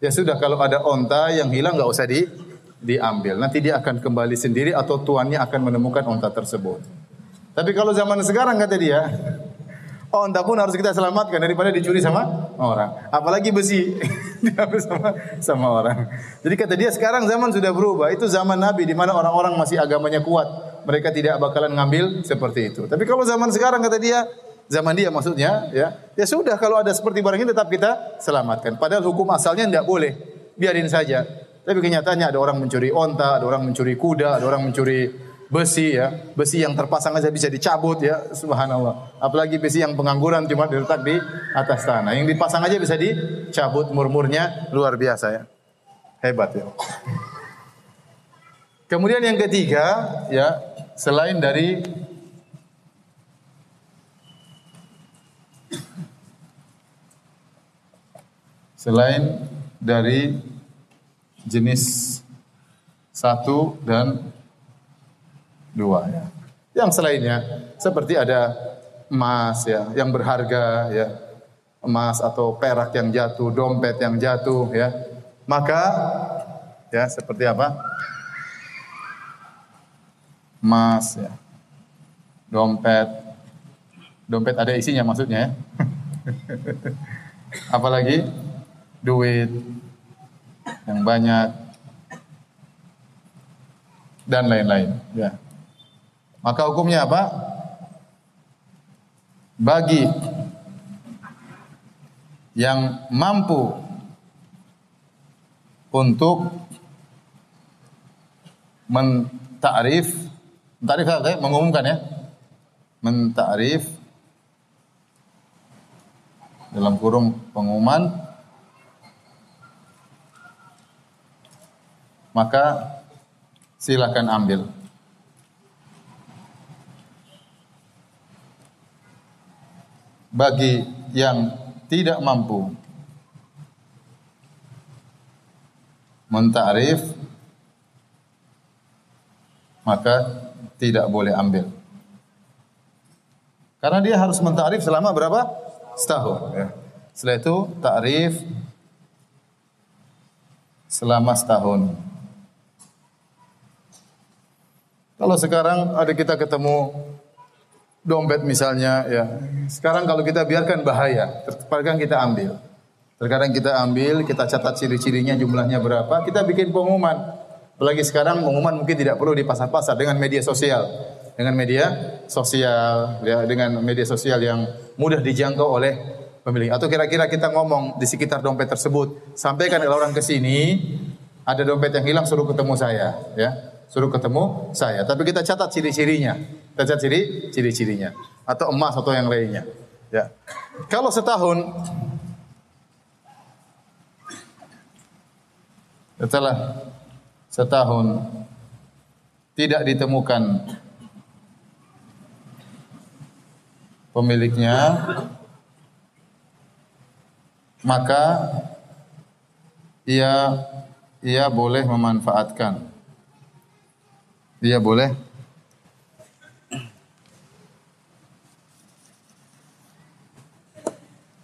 Ya sudah kalau ada onta yang hilang nggak usah di diambil. Nanti dia akan kembali sendiri atau tuannya akan menemukan onta tersebut. Tapi kalau zaman sekarang kata dia, onta pun harus kita selamatkan daripada dicuri sama orang. Apalagi besi diambil sama sama orang. Jadi kata dia sekarang zaman sudah berubah. Itu zaman Nabi di mana orang-orang masih agamanya kuat. Mereka tidak bakalan ngambil seperti itu. Tapi kalau zaman sekarang kata dia, zaman dia maksudnya ya, ya sudah kalau ada seperti barang ini tetap kita selamatkan. Padahal hukum asalnya tidak boleh. Biarin saja. Tapi kenyataannya ada orang mencuri onta, ada orang mencuri kuda, ada orang mencuri besi ya. Besi yang terpasang aja bisa dicabut ya, subhanallah. Apalagi besi yang pengangguran cuma diletak di atas tanah. Yang dipasang aja bisa dicabut murmurnya luar biasa ya. Hebat ya. Kemudian yang ketiga ya, selain dari selain dari jenis satu dan dua ya. Yang selainnya seperti ada emas ya, yang berharga ya, emas atau perak yang jatuh, dompet yang jatuh ya. Maka ya seperti apa? Emas ya. Dompet. Dompet ada isinya maksudnya ya. Apalagi duit yang banyak dan lain-lain ya. Maka hukumnya apa? Bagi yang mampu untuk mentakrif, mentakrif apa ya? Mengumumkan ya. Mentakrif dalam kurung pengumuman maka silakan ambil. Bagi yang tidak mampu mentarif maka tidak boleh ambil. Karena dia harus mentarif selama berapa? Setahun. Ya. Setelah itu takrif selama setahun. Kalau sekarang ada kita ketemu dompet misalnya ya. Sekarang kalau kita biarkan bahaya, terkadang kita ambil. Terkadang kita ambil, kita catat ciri-cirinya jumlahnya berapa, kita bikin pengumuman. Apalagi sekarang pengumuman mungkin tidak perlu di pasar-pasar dengan media sosial. Dengan media sosial ya, dengan media sosial yang mudah dijangkau oleh pemilik. Atau kira-kira kita ngomong di sekitar dompet tersebut, sampaikan kalau orang ke sini ada dompet yang hilang suruh ketemu saya ya suruh ketemu saya. Tapi kita catat ciri-cirinya. Kita catat ciri ciri-cirinya atau emas atau yang lainnya. Ya. Kalau setahun setelah setahun tidak ditemukan pemiliknya maka ia ia boleh memanfaatkan Iya boleh.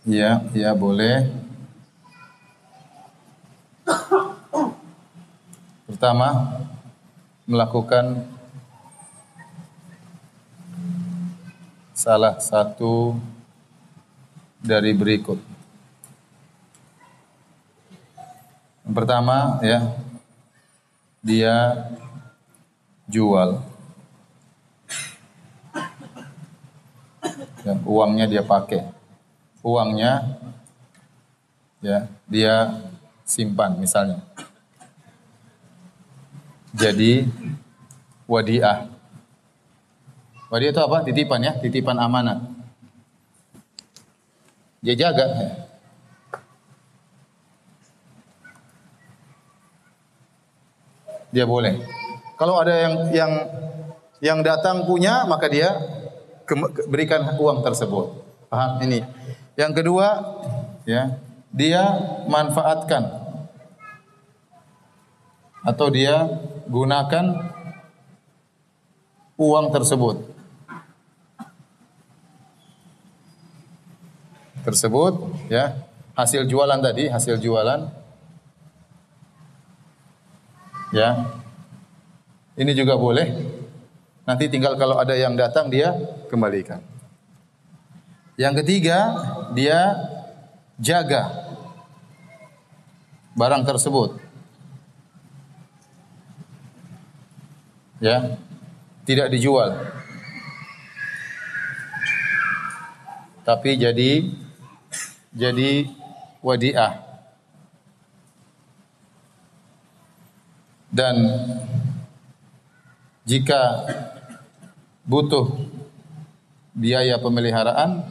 Iya, iya boleh. Pertama, melakukan salah satu dari berikut. Yang pertama ya, dia jual. Dan uangnya dia pakai. Uangnya ya dia simpan misalnya. Jadi wadiah. Wadiah itu apa? Titipan ya, titipan amanat. Dia jaga. Dia boleh. Kalau ada yang yang yang datang punya, maka dia berikan uang tersebut. Paham ini? Yang kedua, ya, dia manfaatkan atau dia gunakan uang tersebut. Tersebut, ya, hasil jualan tadi, hasil jualan Ya. Ini juga boleh. Nanti tinggal kalau ada yang datang dia kembalikan. Yang ketiga, dia jaga barang tersebut. Ya. Tidak dijual. Tapi jadi jadi wadiah. Dan jika butuh biaya pemeliharaan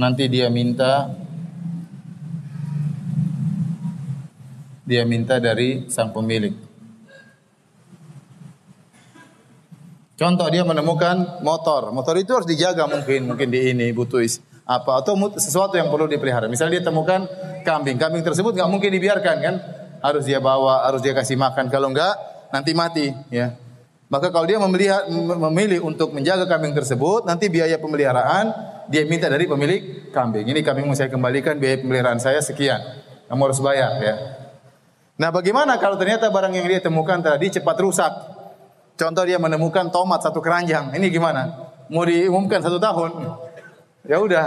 nanti dia minta dia minta dari sang pemilik. Contoh dia menemukan motor. Motor itu harus dijaga mungkin, mungkin di ini butuh apa atau sesuatu yang perlu dipelihara. Misalnya dia temukan kambing, kambing tersebut nggak mungkin dibiarkan kan? Harus dia bawa, harus dia kasih makan. Kalau enggak nanti mati, ya. Maka kalau dia memilih untuk menjaga kambing tersebut, nanti biaya pemeliharaan dia minta dari pemilik kambing. Ini kambing mau saya kembalikan biaya pemeliharaan saya sekian. Kamu harus bayar ya. Nah, bagaimana kalau ternyata barang yang dia temukan tadi cepat rusak? Contoh dia menemukan tomat satu keranjang. Ini gimana? Mau diumumkan satu tahun? Ya udah,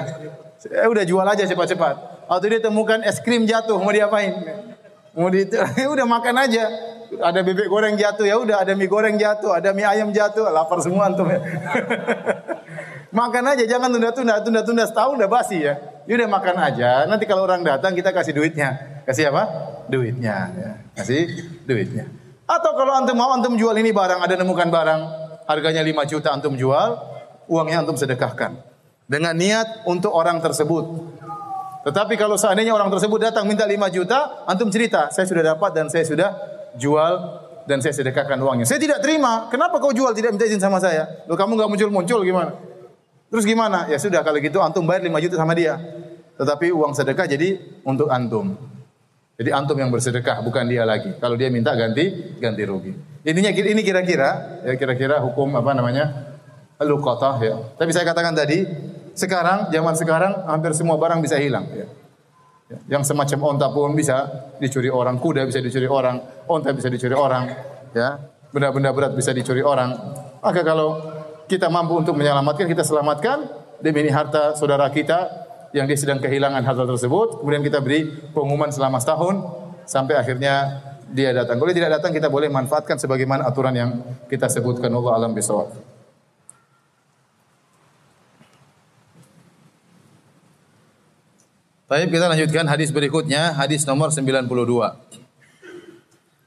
ya udah jual aja cepat-cepat. Atau dia temukan es krim jatuh, mau diapain? Mau di, ya udah makan aja. Ada bebek goreng jatuh, ya udah ada mie goreng jatuh, ada mie ayam jatuh, lapar semua antum ya. makan aja, jangan tunda-tunda, tunda-tunda setahun udah basi ya. Ya udah makan aja. Nanti kalau orang datang kita kasih duitnya. Kasih apa? Duitnya. Ya. Kasih duitnya. Atau kalau antum mau antum jual ini barang, ada nemukan barang harganya 5 juta antum jual, uangnya antum sedekahkan. Dengan niat untuk orang tersebut. Tetapi kalau seandainya orang tersebut datang minta 5 juta, antum cerita, saya sudah dapat dan saya sudah jual dan saya sedekahkan uangnya. Saya tidak terima. Kenapa kau jual tidak minta izin sama saya? Loh kamu nggak muncul-muncul gimana? Terus gimana? Ya sudah kalau gitu antum bayar 5 juta sama dia. Tetapi uang sedekah jadi untuk antum. Jadi antum yang bersedekah bukan dia lagi. Kalau dia minta ganti ganti rugi. Ininya ini kira-kira ya kira-kira hukum apa namanya? Luqatah ya. Tapi saya katakan tadi sekarang zaman sekarang hampir semua barang bisa hilang ya. Yang semacam onta pun bisa dicuri orang, kuda bisa dicuri orang, onta bisa dicuri orang, ya. Benda-benda berat bisa dicuri orang. Maka kalau kita mampu untuk menyelamatkan, kita selamatkan demi ini harta saudara kita yang dia sedang kehilangan harta tersebut, kemudian kita beri pengumuman selama setahun sampai akhirnya dia datang. Kalau dia tidak datang kita boleh manfaatkan sebagaimana aturan yang kita sebutkan Allah alam bisawab. Baik, kita lanjutkan hadis berikutnya, hadis nomor 92.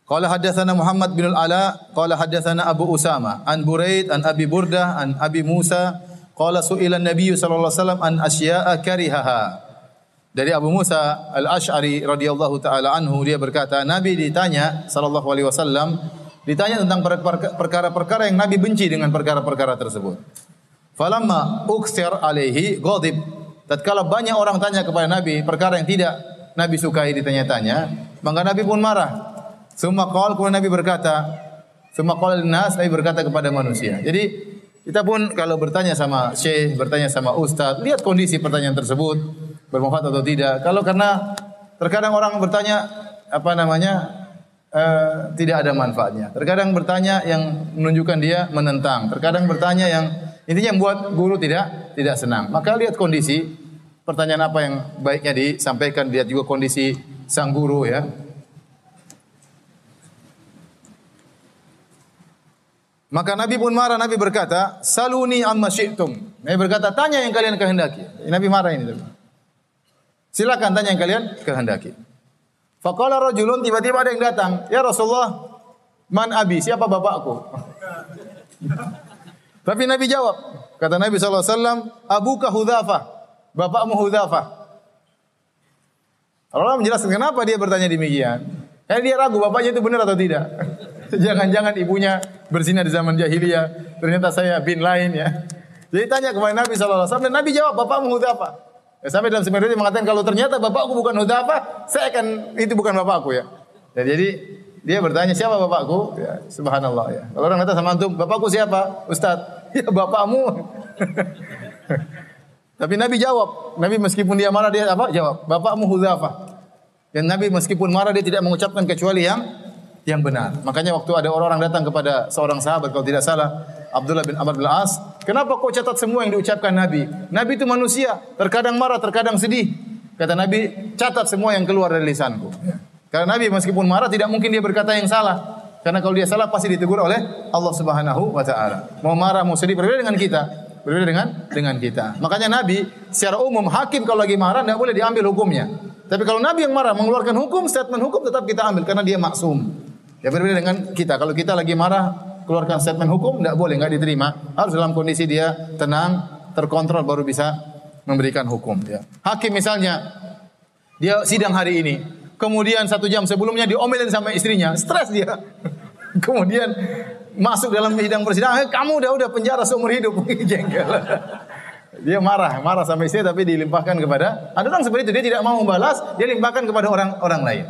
Qala haddatsana Muhammad bin Al-Ala, qala haddatsana Abu Usama, an Buraid, an Abi Burdah, an Abi Musa, qala su'ila Nabi sallallahu alaihi wasallam an asya'a karihaha. Dari Abu Musa Al-Asy'ari radhiyallahu taala anhu dia berkata, Nabi ditanya sallallahu alaihi wasallam ditanya tentang perkara-perkara yang Nabi benci dengan perkara-perkara tersebut. Falamma uksir alaihi ghadib Tatkala banyak orang tanya kepada Nabi perkara yang tidak Nabi sukai ditanya-tanya, maka Nabi pun marah. Semua qala kemudian Nabi berkata, semua qala nas Nabi berkata kepada manusia. Jadi kita pun kalau bertanya sama syekh, bertanya sama ustaz, lihat kondisi pertanyaan tersebut bermanfaat atau tidak. Kalau karena terkadang orang bertanya apa namanya uh, tidak ada manfaatnya. Terkadang bertanya yang menunjukkan dia menentang. Terkadang bertanya yang intinya membuat guru tidak tidak senang. Maka lihat kondisi pertanyaan apa yang baiknya disampaikan, lihat juga kondisi sang guru ya. Maka Nabi pun marah, Nabi berkata, "Saluni amma syi'tum." Nabi berkata, "Tanya yang kalian kehendaki." Nabi marah ini. Silakan tanya yang kalian kehendaki. Faqala rajulun tiba-tiba ada yang datang, "Ya Rasulullah, man abi? Siapa bapakku?" Tapi Nabi jawab, kata Nabi SAW, Abuka Hudzafah bapakmu Hudzafah. Allah menjelaskan kenapa dia bertanya demikian. Karena dia ragu bapaknya itu benar atau tidak. Jangan-jangan ibunya berzina di zaman jahiliyah. Ternyata saya bin lain ya. Jadi tanya kepada Nabi SAW dan Nabi jawab bapakmu Hudzafah. Ya, sampai dalam sebenarnya mengatakan kalau ternyata bapakku bukan Hudzafah, saya akan itu bukan bapakku ya. ya jadi dia bertanya siapa bapakku? Ya, subhanallah ya. Kalau orang kata sama antum, bapakku siapa? Ustaz. Ya bapakmu. Tapi Nabi jawab. Nabi meskipun dia marah dia apa? Jawab. Bapakmu Hudzafah. Dan Nabi meskipun marah dia tidak mengucapkan kecuali yang yang benar. Makanya waktu ada orang-orang datang kepada seorang sahabat kalau tidak salah Abdullah bin Amr bin As, kenapa kau catat semua yang diucapkan Nabi? Nabi itu manusia, terkadang marah, terkadang sedih. Kata Nabi, catat semua yang keluar dari lisanku. Karena Nabi meskipun marah tidak mungkin dia berkata yang salah. Karena kalau dia salah pasti ditegur oleh Allah Subhanahu wa taala. Mau marah, mau sedih berbeda dengan kita. Berbeda dengan dengan kita. Makanya Nabi secara umum hakim kalau lagi marah tidak boleh diambil hukumnya. Tapi kalau Nabi yang marah mengeluarkan hukum, statement hukum tetap kita ambil karena dia maksum. Ya berbeda dengan kita. Kalau kita lagi marah keluarkan statement hukum tidak boleh, nggak diterima. Harus dalam kondisi dia tenang, terkontrol baru bisa memberikan hukum. Ya. Hakim misalnya dia sidang hari ini, Kemudian satu jam sebelumnya diomelin sama istrinya, stres dia. Kemudian masuk dalam sidang persidangan, eh, kamu udah udah penjara seumur hidup, jengkel. Dia marah, marah sama istri tapi dilimpahkan kepada ada orang seperti itu dia tidak mau membalas, dia limpahkan kepada orang orang lain.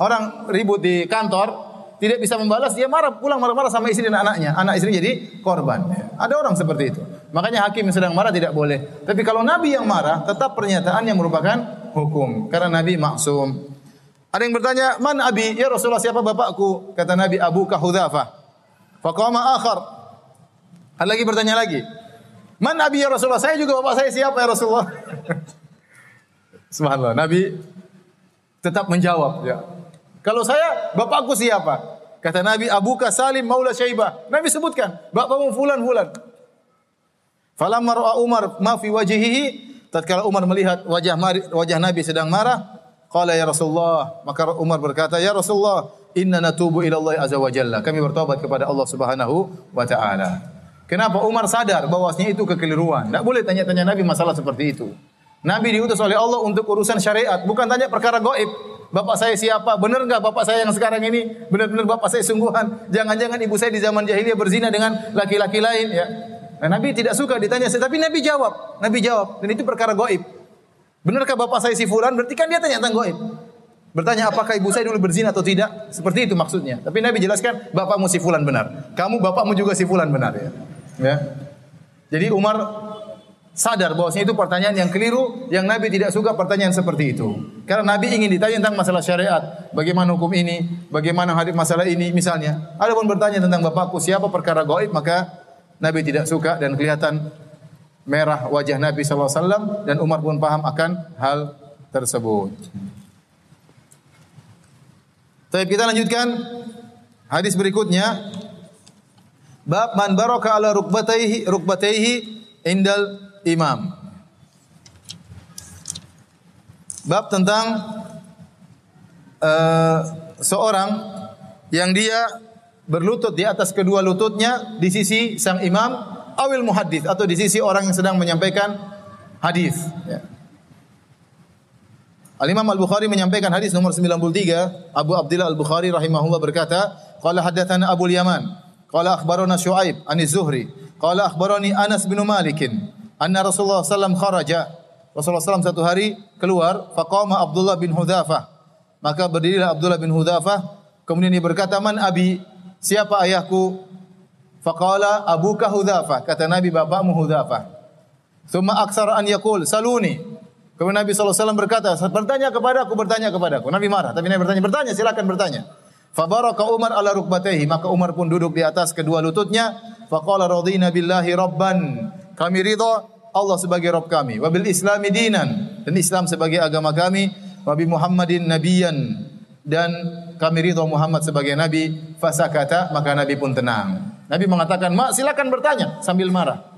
Orang ribut di kantor, tidak bisa membalas, dia marah pulang marah-marah sama istri dan anaknya. Anak istri jadi korban. Ada orang seperti itu. Makanya hakim yang sedang marah tidak boleh. Tapi kalau Nabi yang marah, tetap pernyataan yang merupakan hukum. Karena Nabi maksum. Ada yang bertanya, "Man abi?" Ya Rasulullah, siapa bapakku? Kata Nabi, "Abu Hudzafah." Faqama akhar. Ada lagi bertanya lagi. "Man abi ya Rasulullah?" Saya juga bapak saya siapa ya Rasulullah? Subhanallah, Nabi tetap menjawab ya. Kalau saya, bapakku siapa? Kata Nabi, Abuka Salim Maula Syaibah. Nabi sebutkan, bapakmu fulan fulan. Falamma ra'a Umar ma fi wajhihi, tatkala Umar melihat wajah wajah Nabi sedang marah, Qala ya Rasulullah, maka Umar berkata, "Ya Rasulullah, inna natubu ila Allah azza wa jalla." Kami bertobat kepada Allah Subhanahu wa taala. Kenapa Umar sadar bahwasanya itu kekeliruan? Tidak boleh tanya-tanya Nabi masalah seperti itu. Nabi diutus oleh Allah untuk urusan syariat, bukan tanya perkara goib. Bapak saya siapa? Benar enggak bapak saya yang sekarang ini? Benar-benar bapak saya sungguhan. Jangan-jangan ibu saya di zaman jahiliyah berzina dengan laki-laki lain ya. Nah, Nabi tidak suka ditanya, tapi Nabi jawab. Nabi jawab dan itu perkara goib. Benarkah bapak saya si fulan? Berarti kan dia tanya tentang goib. Bertanya apakah ibu saya dulu berzina atau tidak? Seperti itu maksudnya. Tapi Nabi jelaskan bapakmu si fulan benar. Kamu bapakmu juga si fulan benar ya. ya. Jadi Umar sadar bahwasanya itu pertanyaan yang keliru yang Nabi tidak suka pertanyaan seperti itu. Karena Nabi ingin ditanya tentang masalah syariat, bagaimana hukum ini, bagaimana hadis masalah ini misalnya. Adapun bertanya tentang bapakku siapa perkara goib maka Nabi tidak suka dan kelihatan merah wajah Nabi SAW dan Umar pun paham akan hal tersebut. Tapi kita lanjutkan hadis berikutnya. Bab man baraka ala rukbataihi rukbataihi indal imam. Bab tentang uh, seorang yang dia berlutut di atas kedua lututnya di sisi sang imam awil muhaddis atau di sisi orang yang sedang menyampaikan hadis. Ya. Al Imam Al Bukhari menyampaikan hadis nomor 93 Abu Abdullah Al Bukhari rahimahullah berkata qala hadatsana Abu Yaman qala akhbarana Syuaib an Zuhri qala akhbarani Anas bin Malik anna Rasulullah sallam kharaja Rasulullah sallam satu hari keluar faqama Abdullah bin Hudzafah maka berdirilah Abdullah bin Hudzafah kemudian dia berkata man abi siapa ayahku Faqala abuka Hudzafah. Kata Nabi bapakmu Hudzafah. Thumma aksara an yaqul saluni. Kemudian Nabi SAW berkata, bertanya kepada aku, bertanya kepada aku. Nabi marah, tapi Nabi bertanya, bertanya, silakan bertanya. Fabaraka Umar ala rukbatayhi, maka Umar pun duduk di atas kedua lututnya. Faqala radina billahi rabban. Kami ridha Allah sebagai Rabb kami. Wabil islami dinan. Dan Islam sebagai agama kami. Wabi Muhammadin nabiyan. Dan kami ridha Muhammad sebagai nabi. Fasakata, maka Nabi pun tenang. Nabi mengatakan, "Mak, silakan bertanya sambil marah."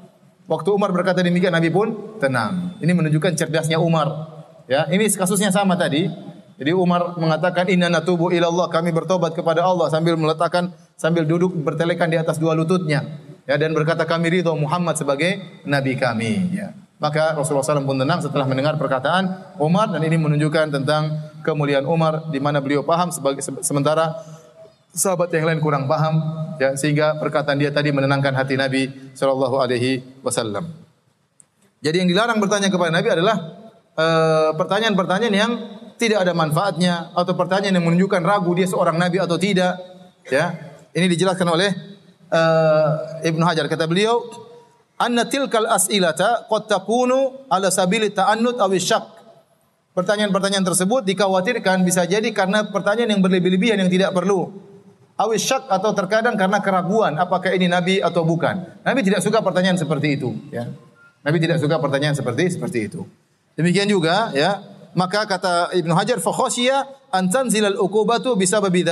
Waktu Umar berkata demikian, Nabi pun tenang. Ini menunjukkan cerdasnya Umar. Ya, ini kasusnya sama tadi. Jadi Umar mengatakan, "Inna natubu ila Allah." Kami bertobat kepada Allah sambil meletakkan sambil duduk bertelekan di atas dua lututnya. Ya, dan berkata kami ridho Muhammad sebagai nabi kami, ya. Maka Rasulullah SAW pun tenang setelah mendengar perkataan Umar dan ini menunjukkan tentang kemuliaan Umar di mana beliau paham sebagai sementara sahabat yang lain kurang paham ya sehingga perkataan dia tadi menenangkan hati Nabi sallallahu alaihi wasallam. Jadi yang dilarang bertanya kepada Nabi adalah eh, pertanyaan-pertanyaan yang tidak ada manfaatnya atau pertanyaan yang menunjukkan ragu dia seorang nabi atau tidak ya. Ini dijelaskan oleh uh, Ibnu Hajar kata beliau anna tilkal as'ilata qad takunu ala sabili ta'annut aw. Pertanyaan-pertanyaan tersebut dikhawatirkan bisa jadi karena pertanyaan yang berlebih-lebihan yang tidak perlu. Awis syak atau terkadang karena keraguan apakah ini nabi atau bukan. Nabi tidak suka pertanyaan seperti itu, ya. Nabi tidak suka pertanyaan seperti seperti itu. Demikian juga ya, maka kata Ibnu Hajar fa khasyiya an tanzilal uqubatu bisababi.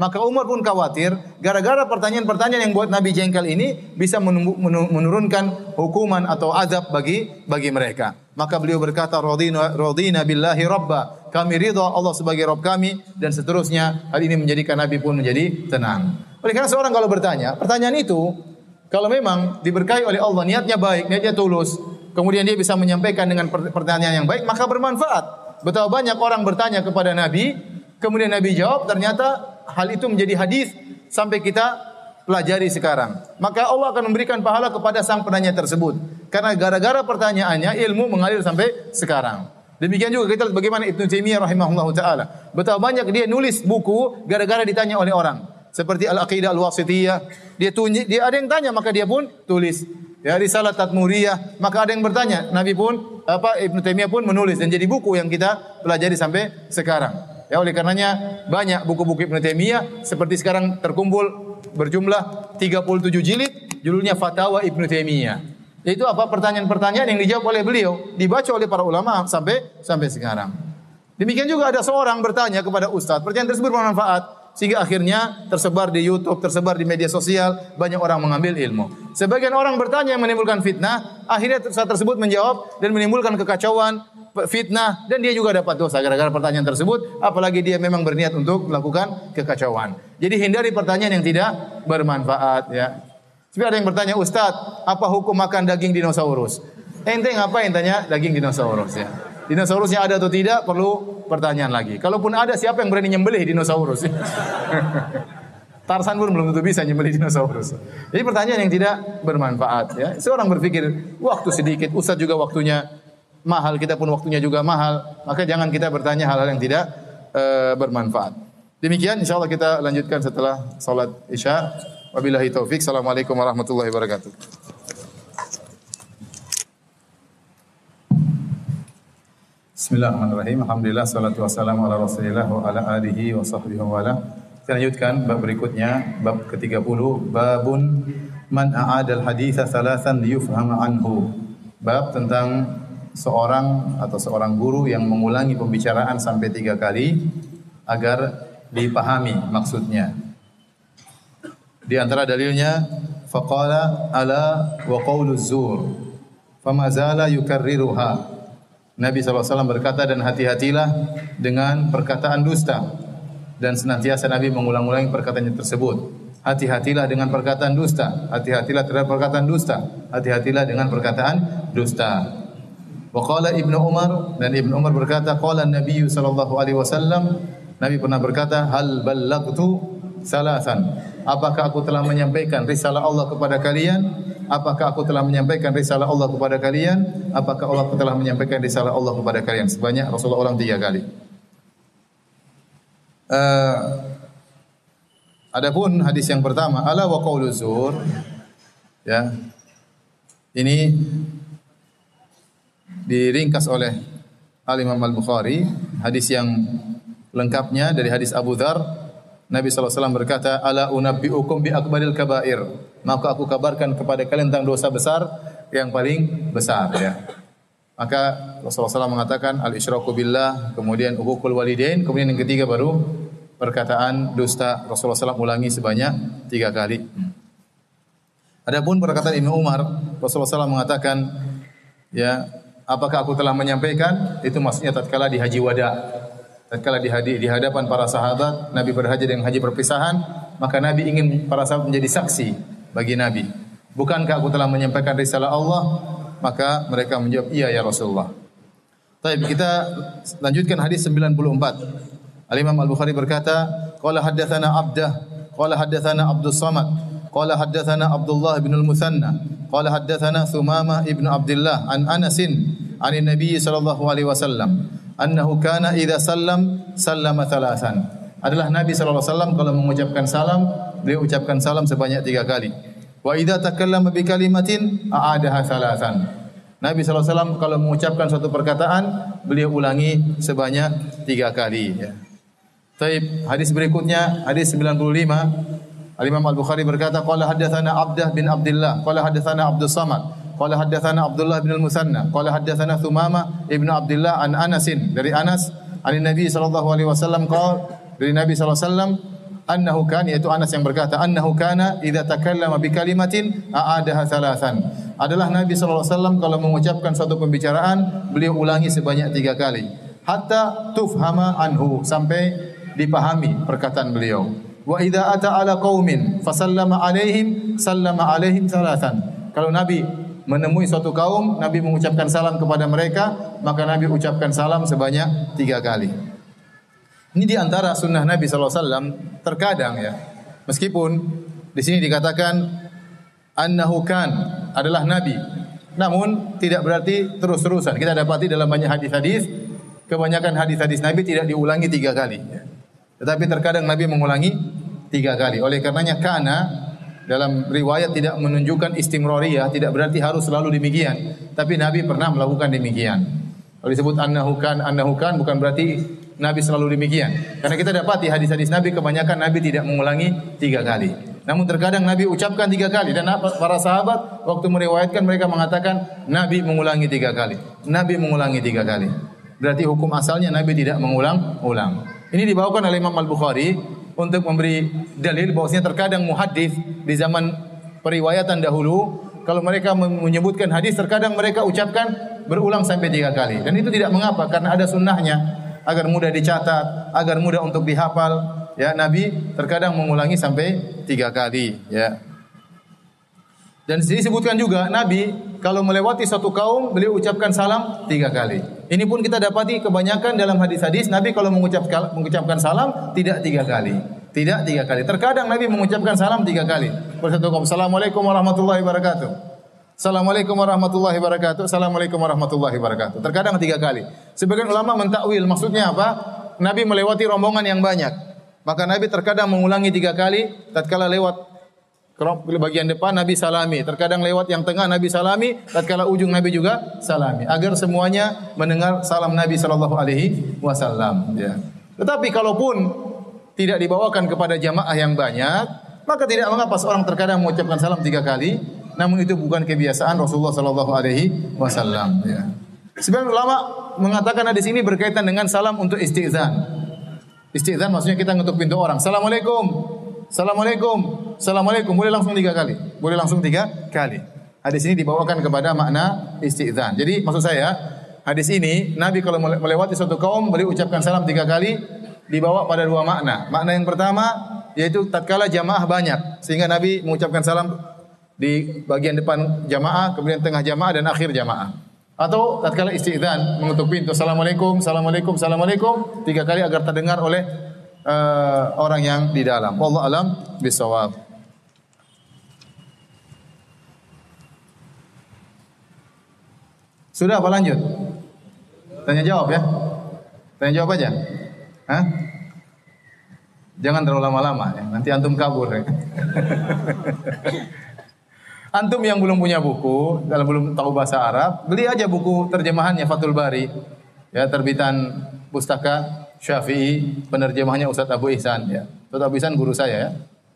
Maka Umar pun khawatir gara-gara pertanyaan-pertanyaan yang buat Nabi jengkel ini bisa menurunkan hukuman atau azab bagi bagi mereka. Maka beliau berkata radina radina billahi rabba. Kami ridha Allah sebagai Rabb kami dan seterusnya. Hal ini menjadikan Nabi pun menjadi tenang. Oleh karena seorang kalau bertanya, pertanyaan itu kalau memang diberkahi oleh Allah, niatnya baik, niatnya tulus, kemudian dia bisa menyampaikan dengan pertanyaan yang baik, maka bermanfaat. Betapa banyak orang bertanya kepada Nabi, kemudian Nabi jawab, ternyata hal itu menjadi hadis sampai kita pelajari sekarang. Maka Allah akan memberikan pahala kepada sang penanya tersebut. Karena gara-gara pertanyaannya ilmu mengalir sampai sekarang. Demikian juga kita lihat bagaimana Ibnu Taimiyah rahimahullah taala. Betapa banyak dia nulis buku gara-gara ditanya oleh orang. Seperti Al-Aqidah Al-Wasithiyah, dia dia ada yang tanya maka dia pun tulis. Ya risalah Tatmuriyah, maka ada yang bertanya, Nabi pun apa Ibnu Taimiyah pun menulis dan jadi buku yang kita pelajari sampai sekarang. Ya oleh karenanya banyak buku-buku Ibnu Taimiyah seperti sekarang terkumpul berjumlah 37 jilid judulnya Fatawa Ibnu Taimiyah. Itu apa pertanyaan-pertanyaan yang dijawab oleh beliau, dibaca oleh para ulama sampai sampai sekarang. Demikian juga ada seorang bertanya kepada ustaz, pertanyaan tersebut bermanfaat sehingga akhirnya tersebar di YouTube, tersebar di media sosial, banyak orang mengambil ilmu. Sebagian orang bertanya yang menimbulkan fitnah, akhirnya saat tersebut menjawab dan menimbulkan kekacauan, fitnah dan dia juga dapat dosa gara-gara pertanyaan tersebut apalagi dia memang berniat untuk melakukan kekacauan. Jadi hindari pertanyaan yang tidak bermanfaat ya. Seperti ada yang bertanya, "Ustaz, apa hukum makan daging dinosaurus?" Ente ngapain tanya daging dinosaurus ya? Dinosaurusnya ada atau tidak perlu pertanyaan lagi. Kalaupun ada siapa yang berani nyembelih dinosaurus? Tarsan pun belum tentu bisa nyembelih dinosaurus. Jadi pertanyaan yang tidak bermanfaat ya. Seorang berpikir waktu sedikit, Ustaz juga waktunya mahal, kita pun waktunya juga mahal, maka jangan kita bertanya hal-hal yang tidak e, bermanfaat. Demikian insyaallah kita lanjutkan setelah salat Isya. Wabillahi taufik. Assalamualaikum warahmatullahi wabarakatuh. Bismillahirrahmanirrahim. Alhamdulillah salatu wassalamu ala Rasulillah wa ala alihi wa sahbihi wa ala. Kita lanjutkan bab berikutnya, bab ke-30, babun man a'adal haditha thalathan liyufhama anhu. Bab tentang seorang atau seorang guru yang mengulangi pembicaraan sampai tiga kali agar dipahami maksudnya. Di antara dalilnya faqala ala wa qawlu zur fama zala yukarriruha. Nabi SAW berkata dan hati-hatilah dengan perkataan dusta dan senantiasa Nabi mengulang-ulangi perkataannya tersebut. Hati-hatilah dengan perkataan dusta, hati-hatilah terhadap perkataan dusta, hati-hatilah dengan perkataan dusta. Wa Ibnu Umar dan Ibnu Umar berkata qala Nabi sallallahu alaihi wasallam Nabi pernah berkata hal ballagtu salasan. Apakah aku telah menyampaikan risalah Allah kepada kalian? Apakah aku telah menyampaikan risalah Allah kepada kalian? Apakah Allah telah menyampaikan risalah Allah kepada kalian? Sebanyak Rasulullah ulang tiga kali. Uh, Adapun hadis yang pertama ala wa zur ya. Ini diringkas oleh Al Imam Al Bukhari. Hadis yang lengkapnya dari hadis Abu Dhar Nabi SAW berkata ala unabbiukum bi kabair. Maka aku kabarkan kepada kalian tentang dosa besar yang paling besar ya. Maka Rasulullah SAW mengatakan al isyraku billah. Kemudian uhukul walidain. Kemudian yang ketiga baru perkataan dusta. Rasulullah SAW ulangi sebanyak tiga kali. Adapun perkataan Ibnu Umar Rasulullah SAW mengatakan ya apakah aku telah menyampaikan? Itu maksudnya tatkala di haji wada. Dan kala di hadapan para sahabat, Nabi berhaji dengan haji perpisahan, maka Nabi ingin para sahabat menjadi saksi bagi Nabi. Bukankah aku telah menyampaikan risalah Allah? Maka mereka menjawab, iya ya Rasulullah. Tapi kita lanjutkan hadis 94. Al-Imam Al-Bukhari berkata, Qala haddathana Abdah, Qala haddathana Abdul Samad, Qala haddathana Abdullah bin Al-Muthanna, Qala haddathana Thumama ibn Abdullah an Anasin, an Nabi sallallahu alaihi wasallam annahu kana idza sallam sallama thalathan. Adalah Nabi saw. kalau mengucapkan salam, beliau ucapkan salam sebanyak tiga kali. Wa idza takallama bi kalimatin a'adaha thalathan. Nabi sallallahu alaihi wasallam kalau mengucapkan suatu perkataan, beliau ulangi sebanyak tiga kali ya. Taib, hadis berikutnya hadis 95 Al Imam Al Bukhari berkata qala hadatsana Abdah bin Abdullah qala hadatsana Abdus Samad Qala haddathana Abdullah bin Al-Musanna, Qala haddathana Thumama ibn Abdullah an Anasin, dari Anas, an Nabi sallallahu alaihi wasallam qala dari Nabi sallallahu alaihi wasallam annahu kan yaitu Anas yang berkata annahu kana idza takallama bi kalimatin a'adaha thalathan. Adalah Nabi sallallahu alaihi wasallam kalau mengucapkan suatu pembicaraan beliau ulangi sebanyak tiga kali. Hatta tufhama anhu sampai dipahami perkataan beliau. Wa idza ata ala qaumin fasallama alaihim sallama alaihim thalathan. Kalau Nabi menemui suatu kaum Nabi mengucapkan salam kepada mereka maka Nabi ucapkan salam sebanyak tiga kali ini di antara sunnah Nabi SAW terkadang ya. Meskipun di sini dikatakan annahu kan adalah Nabi. Namun tidak berarti terus-terusan. Kita dapati dalam banyak hadis-hadis kebanyakan hadis-hadis Nabi tidak diulangi tiga kali. Tetapi terkadang Nabi mengulangi tiga kali. Oleh karenanya karena dalam riwayat tidak menunjukkan istimroriyah, tidak berarti harus selalu demikian. Tapi Nabi pernah melakukan demikian. Kalau disebut annahu kan, annahu kan bukan berarti Nabi selalu demikian. Karena kita dapati hadis-hadis Nabi kebanyakan Nabi tidak mengulangi tiga kali. Namun terkadang Nabi ucapkan tiga kali dan para sahabat waktu meriwayatkan mereka mengatakan Nabi mengulangi tiga kali. Nabi mengulangi tiga kali. Berarti hukum asalnya Nabi tidak mengulang-ulang. Ini dibawakan oleh Imam Al Bukhari untuk memberi dalil bahwasanya terkadang muhadis di zaman periwayatan dahulu kalau mereka menyebutkan hadis terkadang mereka ucapkan berulang sampai tiga kali dan itu tidak mengapa karena ada sunnahnya agar mudah dicatat, agar mudah untuk dihafal. Ya, Nabi terkadang mengulangi sampai tiga kali. Ya. Dan sini sebutkan juga Nabi kalau melewati suatu kaum beliau ucapkan salam tiga kali. Ini pun kita dapati kebanyakan dalam hadis-hadis Nabi kalau mengucapkan mengucapkan salam tidak tiga kali. Tidak tiga kali. Terkadang Nabi mengucapkan salam tiga kali. Bersatu kaum. Assalamualaikum warahmatullahi wabarakatuh. Assalamualaikum warahmatullahi wabarakatuh. Assalamualaikum warahmatullahi wabarakatuh. Terkadang tiga kali. Sebagian ulama mentakwil. Maksudnya apa? Nabi melewati rombongan yang banyak. Maka Nabi terkadang mengulangi tiga kali. Tatkala lewat bagian depan Nabi salami. Terkadang lewat yang tengah Nabi salami. Tatkala ujung Nabi juga salami. Agar semuanya mendengar salam Nabi Shallallahu Alaihi Wasallam. Ya. Tetapi kalaupun tidak dibawakan kepada jamaah yang banyak, maka tidak mengapa seorang terkadang mengucapkan salam tiga kali namun itu bukan kebiasaan Rasulullah sallallahu alaihi wasallam ya. Sebagian ulama mengatakan di sini berkaitan dengan salam untuk istizan. Istizan maksudnya kita ngetuk pintu orang. Assalamualaikum. Assalamualaikum. Assalamualaikum. Boleh langsung tiga kali. Boleh langsung tiga kali. Hadis ini dibawakan kepada makna istizan. Jadi maksud saya hadis ini Nabi kalau melewati suatu kaum beliau ucapkan salam tiga kali dibawa pada dua makna. Makna yang pertama yaitu tatkala jamaah banyak sehingga Nabi mengucapkan salam di bagian depan jamaah, kemudian tengah jamaah dan akhir jamaah. Atau tatkala istidzan mengetuk pintu, Assalamualaikum, Assalamualaikum, Assalamualaikum, tiga kali agar terdengar oleh uh, orang yang di dalam. Allah alam bisawab. Sudah apa lanjut? Tanya jawab ya. Tanya jawab aja. Hah? Jangan terlalu lama-lama ya. Nanti antum kabur ya. Antum yang belum punya buku, dalam belum tahu bahasa Arab, beli aja buku terjemahannya Fathul Bari. Ya, terbitan pustaka Syafi'i, penerjemahnya Ustaz Abu Ihsan ya. Ustaz Abu Ihsan guru saya ya.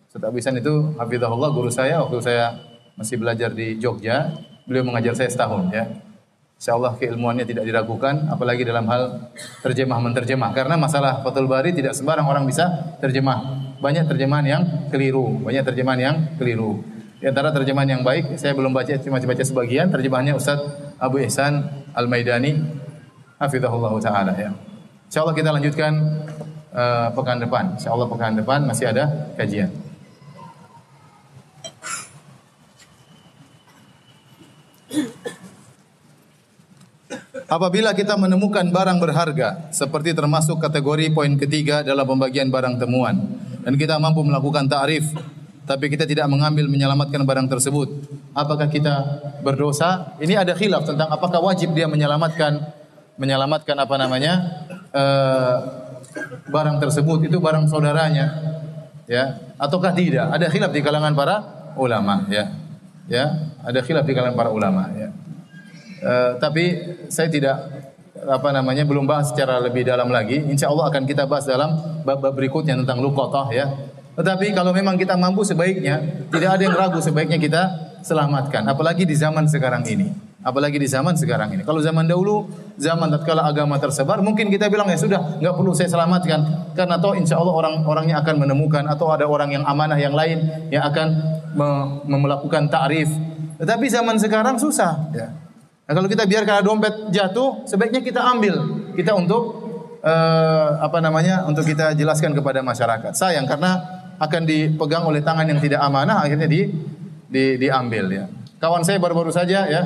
Ustaz Abu Ihsan itu hafizahullah guru saya waktu saya masih belajar di Jogja. Beliau mengajar saya setahun ya. Insya Allah keilmuannya tidak diragukan, apalagi dalam hal terjemah menterjemah. Karena masalah Fathul Bari tidak sembarang orang bisa terjemah. Banyak terjemahan yang keliru, banyak terjemahan yang keliru. Di antara terjemahan yang baik, saya belum baca, cuma baca sebagian. Terjemahannya Ustaz Abu Ihsan Al-Maidani, Hafizahullah Ta'ala ya. Insya Allah kita lanjutkan uh, pekan depan. Insya Allah pekan depan masih ada kajian. Apabila kita menemukan barang berharga seperti termasuk kategori poin ketiga dalam pembagian barang temuan dan kita mampu melakukan ta'rif tapi kita tidak mengambil menyelamatkan barang tersebut. Apakah kita berdosa? Ini ada khilaf tentang apakah wajib dia menyelamatkan menyelamatkan apa namanya uh, barang tersebut itu barang saudaranya, ya ataukah tidak? Ada khilaf di kalangan para ulama ya. Ya, ada khilaf di kalangan para ulama ya. Uh, tapi saya tidak apa namanya belum bahas secara lebih dalam lagi. Insya Allah akan kita bahas dalam bab-bab berikutnya tentang luqatah ya. Tetapi kalau memang kita mampu sebaiknya tidak ada yang ragu sebaiknya kita selamatkan. Apalagi di zaman sekarang ini. Apalagi di zaman sekarang ini. Kalau zaman dahulu, zaman tatkala agama tersebar, mungkin kita bilang ya sudah, nggak perlu saya selamatkan karena toh insya Allah orang-orangnya akan menemukan atau ada orang yang amanah yang lain yang akan melakukan ta'rif. Tetapi zaman sekarang susah. Ya. Nah, kalau kita biarkan dompet jatuh, sebaiknya kita ambil. Kita untuk uh, apa namanya? Untuk kita jelaskan kepada masyarakat. Sayang karena akan dipegang oleh tangan yang tidak amanah, akhirnya di, di diambil ya. Kawan saya baru-baru saja ya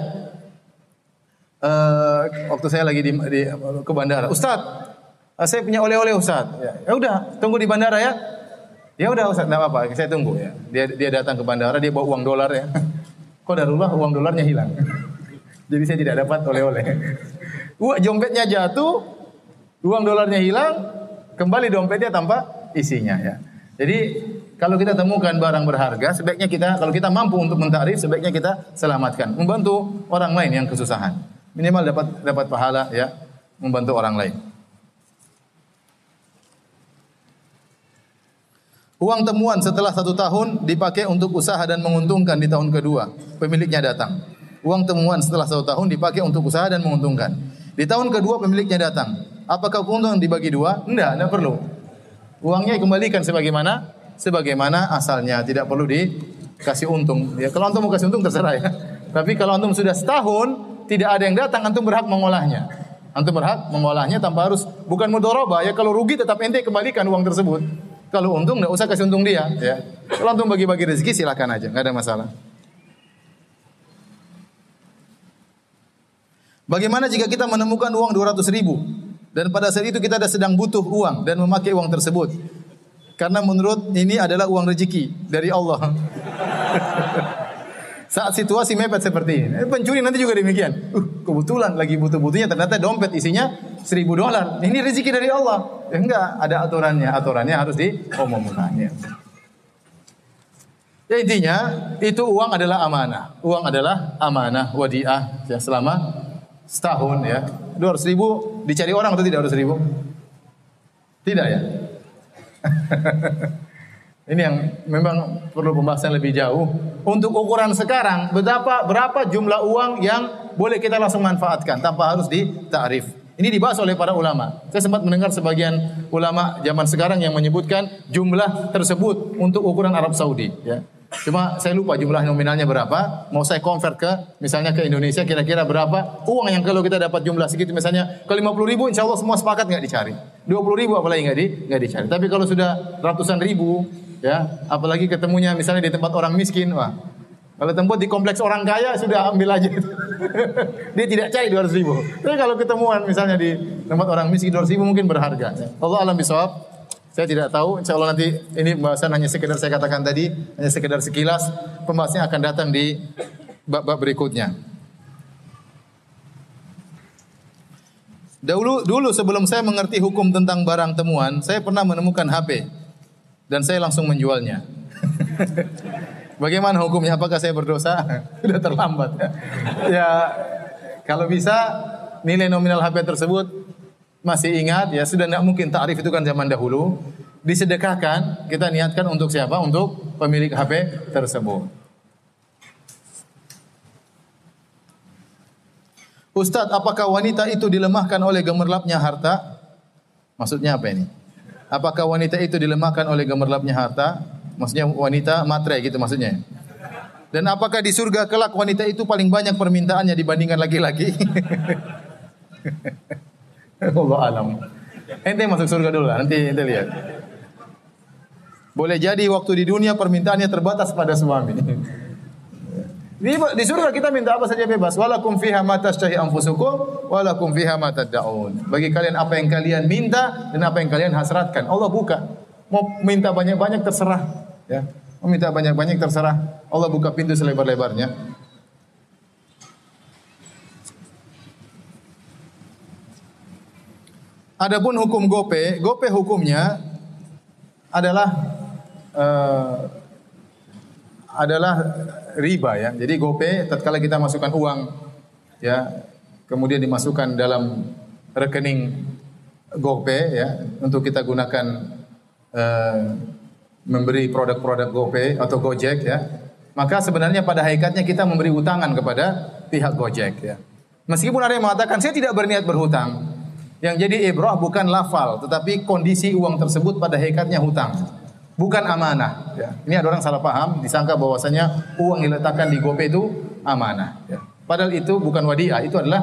uh, waktu saya lagi di, di ke bandara. Ustaz, uh, saya punya oleh-oleh Ustaz. Ya, ya udah, tunggu di bandara ya. Ya udah Ustaz, enggak apa-apa, saya tunggu ya. Dia dia datang ke bandara, dia bawa uang dolar ya. Kok darulah uang dolarnya hilang. Jadi saya tidak dapat oleh-oleh. Uang dompetnya jatuh, uang dolarnya hilang, kembali dompetnya tanpa isinya ya. Jadi kalau kita temukan barang berharga, sebaiknya kita kalau kita mampu untuk mentarif, sebaiknya kita selamatkan, membantu orang lain yang kesusahan. Minimal dapat dapat pahala ya membantu orang lain. Uang temuan setelah satu tahun dipakai untuk usaha dan menguntungkan di tahun kedua. Pemiliknya datang. Uang temuan setelah satu tahun dipakai untuk usaha dan menguntungkan. Di tahun kedua pemiliknya datang. Apakah keuntungan dibagi dua? Tidak, tidak perlu. Uangnya dikembalikan sebagaimana sebagaimana asalnya, tidak perlu dikasih untung. Ya, kalau antum mau kasih untung terserah ya. Tapi kalau antum sudah setahun tidak ada yang datang, antum berhak mengolahnya. Antum berhak mengolahnya tanpa harus bukan mudoroba ya. Kalau rugi tetap ente kembalikan uang tersebut. Kalau untung nggak usah kasih untung dia. Ya. Kalau antum bagi-bagi rezeki silakan aja, nggak ada masalah. Bagaimana jika kita menemukan uang 200 ribu dan pada saat itu kita ada sedang butuh uang dan memakai uang tersebut? Karena menurut ini adalah uang rezeki dari Allah. Saat situasi mepet seperti ini. Eh, pencuri nanti juga demikian. Uh, kebetulan lagi butuh-butuhnya ternyata dompet isinya seribu dolar. Ini rezeki dari Allah. Ya enggak, ada aturannya. Aturannya harus diumumkan. Ya. ya intinya itu uang adalah amanah. Uang adalah amanah wadiah ya selama setahun ya. 200 ribu dicari orang atau tidak 200 ribu? Tidak ya. Ini yang memang perlu pembahasan lebih jauh. Untuk ukuran sekarang, berapa berapa jumlah uang yang boleh kita langsung manfaatkan tanpa harus ditarif. Ini dibahas oleh para ulama. Saya sempat mendengar sebagian ulama zaman sekarang yang menyebutkan jumlah tersebut untuk ukuran Arab Saudi. Ya. Cuma saya lupa jumlah nominalnya berapa. Mau saya convert ke misalnya ke Indonesia kira-kira berapa uang yang kalau kita dapat jumlah segitu misalnya ke 50 ribu insya Allah semua sepakat nggak dicari. 20 ribu apalagi nggak di nggak dicari. Tapi kalau sudah ratusan ribu ya apalagi ketemunya misalnya di tempat orang miskin wah kalau tempat di kompleks orang kaya sudah ambil aja dia tidak cari 200 ribu tapi kalau ketemuan misalnya di tempat orang miskin 200 ribu mungkin berharga Allah alam bisawab saya tidak tahu insya Allah nanti ini pembahasan hanya sekedar saya katakan tadi hanya sekedar sekilas pembahasannya akan datang di bab-bab berikutnya Dahulu dulu sebelum saya mengerti hukum tentang barang temuan, saya pernah menemukan HP dan saya langsung menjualnya. Bagaimana hukumnya? Apakah saya berdosa? Sudah terlambat. ya, kalau bisa nilai nominal HP tersebut masih ingat ya sudah tidak mungkin tarif itu kan zaman dahulu disedekahkan kita niatkan untuk siapa untuk pemilik HP tersebut Ustadz apakah wanita itu dilemahkan oleh gemerlapnya harta maksudnya apa ini Apakah wanita itu dilemahkan oleh gemerlapnya harta? Maksudnya wanita matre gitu maksudnya. Dan apakah di surga kelak wanita itu paling banyak permintaannya dibandingkan laki-laki? Allah alam. Ente masuk surga dulu lah, nanti ente lihat. Boleh jadi waktu di dunia permintaannya terbatas pada suami. Di, di surga kita minta apa saja bebas. Walakum fiha ma tashtahi anfusukum walakum fiha ma tad'un. Bagi kalian apa yang kalian minta dan apa yang kalian hasratkan. Allah buka. Mau minta banyak-banyak terserah, ya. Mau minta banyak-banyak terserah. Allah buka pintu selebar-lebarnya. Adapun hukum gope, gope hukumnya adalah uh, adalah riba ya. Jadi GoPay tatkala kita masukkan uang ya, kemudian dimasukkan dalam rekening GoPay ya untuk kita gunakan uh, memberi produk-produk GoPay atau Gojek ya. Maka sebenarnya pada hakikatnya kita memberi utangan kepada pihak Gojek ya. Meskipun ada yang mengatakan saya tidak berniat berhutang. Yang jadi ibrah bukan lafal, tetapi kondisi uang tersebut pada hakikatnya hutang bukan amanah. Ya. Ini ada orang salah paham, disangka bahwasanya uang diletakkan di GoPay itu amanah. Ya. Padahal itu bukan wadiah, itu adalah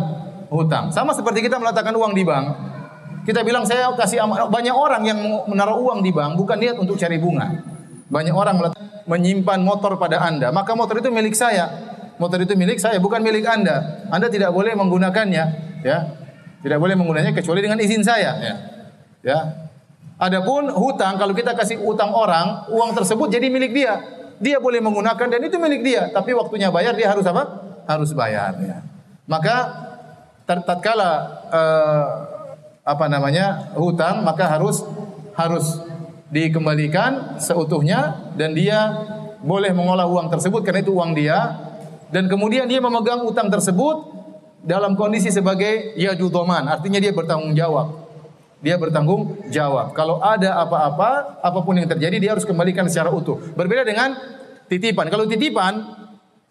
hutang. Sama seperti kita meletakkan uang di bank. Kita bilang saya kasih amanah. Banyak orang yang menaruh uang di bank bukan niat untuk cari bunga. Banyak orang menyimpan motor pada Anda, maka motor itu milik saya. Motor itu milik saya, bukan milik Anda. Anda tidak boleh menggunakannya, ya. Tidak boleh menggunakannya kecuali dengan izin saya, ya. Ya, Adapun hutang kalau kita kasih utang orang, uang tersebut jadi milik dia. Dia boleh menggunakan dan itu milik dia, tapi waktunya bayar dia harus apa? Harus bayar ya. Maka tatkala uh, apa namanya? hutang maka harus harus dikembalikan seutuhnya dan dia boleh mengolah uang tersebut karena itu uang dia dan kemudian dia memegang utang tersebut dalam kondisi sebagai yadu doman artinya dia bertanggung jawab dia bertanggung jawab. Kalau ada apa-apa, apa pun yang terjadi dia harus kembalikan secara utuh. Berbeda dengan titipan. Kalau titipan,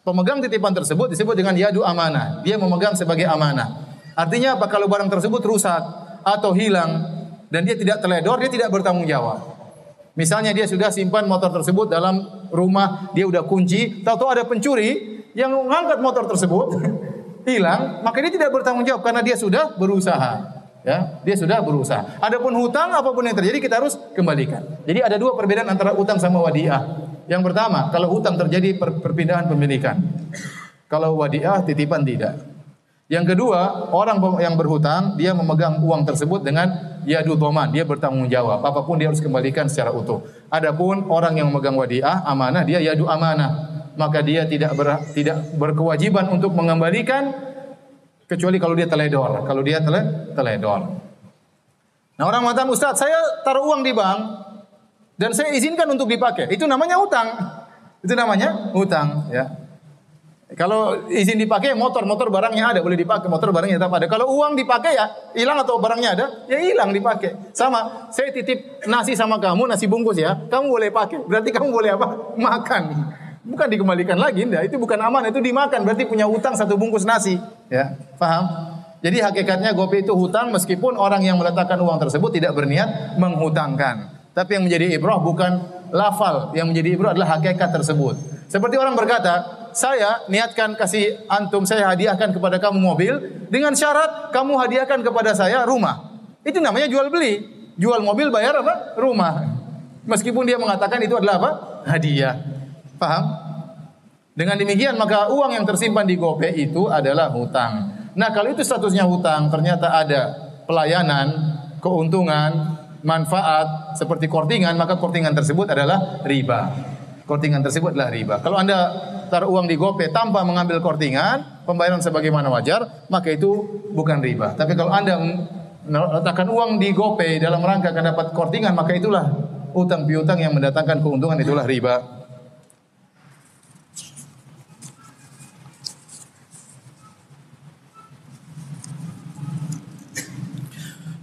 pemegang titipan tersebut disebut dengan yadu amanah. Dia memegang sebagai amanah. Artinya apa? Kalau barang tersebut rusak atau hilang dan dia tidak teledor, dia tidak bertanggung jawab. Misalnya dia sudah simpan motor tersebut dalam rumah, dia udah kunci, tahu-tahu ada pencuri yang mengangkat motor tersebut, hilang, maka dia tidak bertanggung jawab karena dia sudah berusaha. Ya, dia sudah berusaha. Adapun hutang apa pun yang terjadi kita harus kembalikan. Jadi ada dua perbedaan antara utang sama wadiah. Yang pertama, kalau hutang terjadi per perpindahan pemilikan. Kalau wadiah titipan tidak. Yang kedua, orang yang berhutang dia memegang uang tersebut dengan yadu toman, dia bertanggung jawab. Apa pun dia harus kembalikan secara utuh. Adapun orang yang memegang wadiah amanah dia yadu amanah. Maka dia tidak ber, tidak berkewajiban untuk mengembalikan Kecuali kalau dia teledor. Kalau dia tele, teledor. Nah orang mengatakan, Ustaz saya taruh uang di bank dan saya izinkan untuk dipakai. Itu namanya utang. Itu namanya utang. Ya. Kalau izin dipakai motor, motor barangnya ada boleh dipakai, motor barangnya tetap ada. Kalau uang dipakai ya hilang atau barangnya ada, ya hilang dipakai. Sama, saya titip nasi sama kamu, nasi bungkus ya, kamu boleh pakai. Berarti kamu boleh apa? Makan. Bukan dikembalikan lagi, enggak. Itu bukan aman, itu dimakan. Berarti punya utang satu bungkus nasi. Ya, paham? Jadi hakikatnya GoPay itu hutang meskipun orang yang meletakkan uang tersebut tidak berniat menghutangkan. Tapi yang menjadi ibrah bukan lafal, yang menjadi ibrah adalah hakikat tersebut. Seperti orang berkata, saya niatkan kasih antum, saya hadiahkan kepada kamu mobil dengan syarat kamu hadiahkan kepada saya rumah. Itu namanya jual beli. Jual mobil bayar apa? Rumah. Meskipun dia mengatakan itu adalah apa? Hadiah. Paham? Dengan demikian maka uang yang tersimpan di GoPay itu adalah hutang. Nah, kalau itu statusnya hutang, ternyata ada pelayanan, keuntungan, manfaat seperti kortingan, maka kortingan tersebut adalah riba. Kortingan tersebut adalah riba. Kalau Anda taruh uang di GoPay tanpa mengambil kortingan, pembayaran sebagaimana wajar, maka itu bukan riba. Tapi kalau Anda letakkan uang di GoPay dalam rangka akan dapat kortingan, maka itulah utang piutang yang mendatangkan keuntungan itulah riba.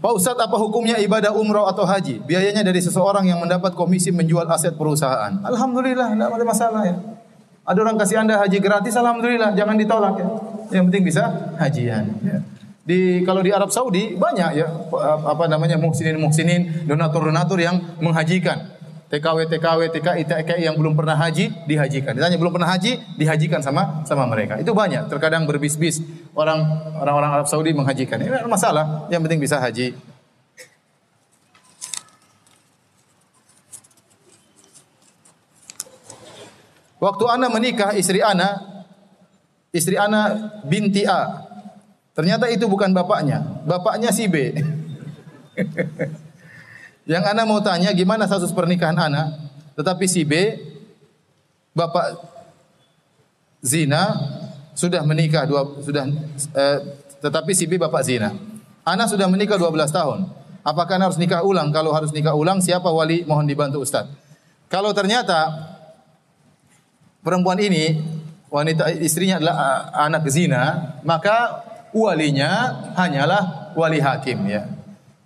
Pak Ustaz, apa hukumnya ibadah umrah atau haji? Biayanya dari seseorang yang mendapat komisi menjual aset perusahaan. Alhamdulillah, tidak ada masalah ya. Ada orang kasih anda haji gratis, alhamdulillah, jangan ditolak ya. Yang penting bisa hajian. Ya. Di kalau di Arab Saudi banyak ya apa namanya muhsinin muhsinin donatur donatur yang menghajikan. TKW TKW TKI TKI yang belum pernah haji dihajikan. Ditanya belum pernah haji dihajikan sama sama mereka. Itu banyak. Terkadang berbis-bis orang orang-orang Arab Saudi menghajikan. Ini masalah. Yang penting bisa haji. Waktu ana menikah istri ana istri ana binti A. Ternyata itu bukan bapaknya. Bapaknya si B. Yang Anda mau tanya gimana status pernikahan Anda? Tetapi si B bapak zina sudah menikah dua sudah eh, tetapi si B bapak zina. Ana sudah menikah 12 tahun. Apakah Anda harus nikah ulang? Kalau harus nikah ulang, siapa wali? Mohon dibantu Ustaz. Kalau ternyata perempuan ini wanita istrinya adalah uh, anak zina, maka walinya hanyalah wali hakim ya.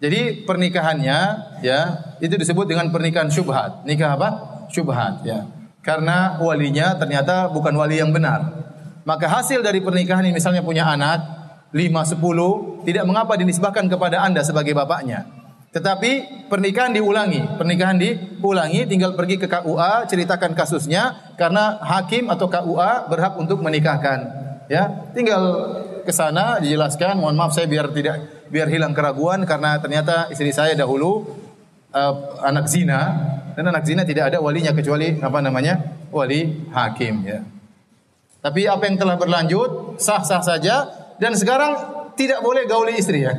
Jadi pernikahannya ya itu disebut dengan pernikahan syubhat. Nikah apa? Syubhat ya. Karena walinya ternyata bukan wali yang benar. Maka hasil dari pernikahan ini misalnya punya anak 5 10 tidak mengapa dinisbahkan kepada Anda sebagai bapaknya. Tetapi pernikahan diulangi, pernikahan diulangi, tinggal pergi ke KUA, ceritakan kasusnya, karena hakim atau KUA berhak untuk menikahkan. Ya, tinggal ke sana dijelaskan, mohon maaf saya biar tidak biar hilang keraguan karena ternyata istri saya dahulu uh, anak zina dan anak zina tidak ada walinya kecuali apa namanya wali hakim ya. Tapi apa yang telah berlanjut sah-sah saja dan sekarang tidak boleh gauli istri ya.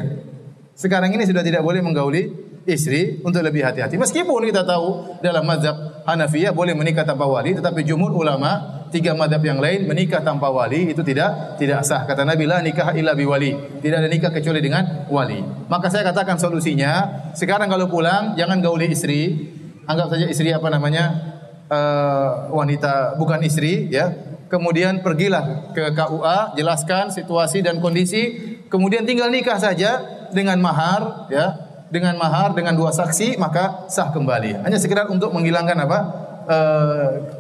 Sekarang ini sudah tidak boleh menggauli istri untuk lebih hati-hati. Meskipun kita tahu dalam mazhab Hanafiyah boleh menikah tanpa wali, tetapi jumhur ulama tiga mazhab yang lain menikah tanpa wali itu tidak tidak sah. Kata Nabi la nikah illa wali. Tidak ada nikah kecuali dengan wali. Maka saya katakan solusinya, sekarang kalau pulang jangan gauli istri, anggap saja istri apa namanya? Uh, wanita bukan istri ya. Kemudian pergilah ke KUA, jelaskan situasi dan kondisi, kemudian tinggal nikah saja dengan mahar ya, dengan mahar dengan dua saksi maka sah kembali. Hanya sekedar untuk menghilangkan apa? E,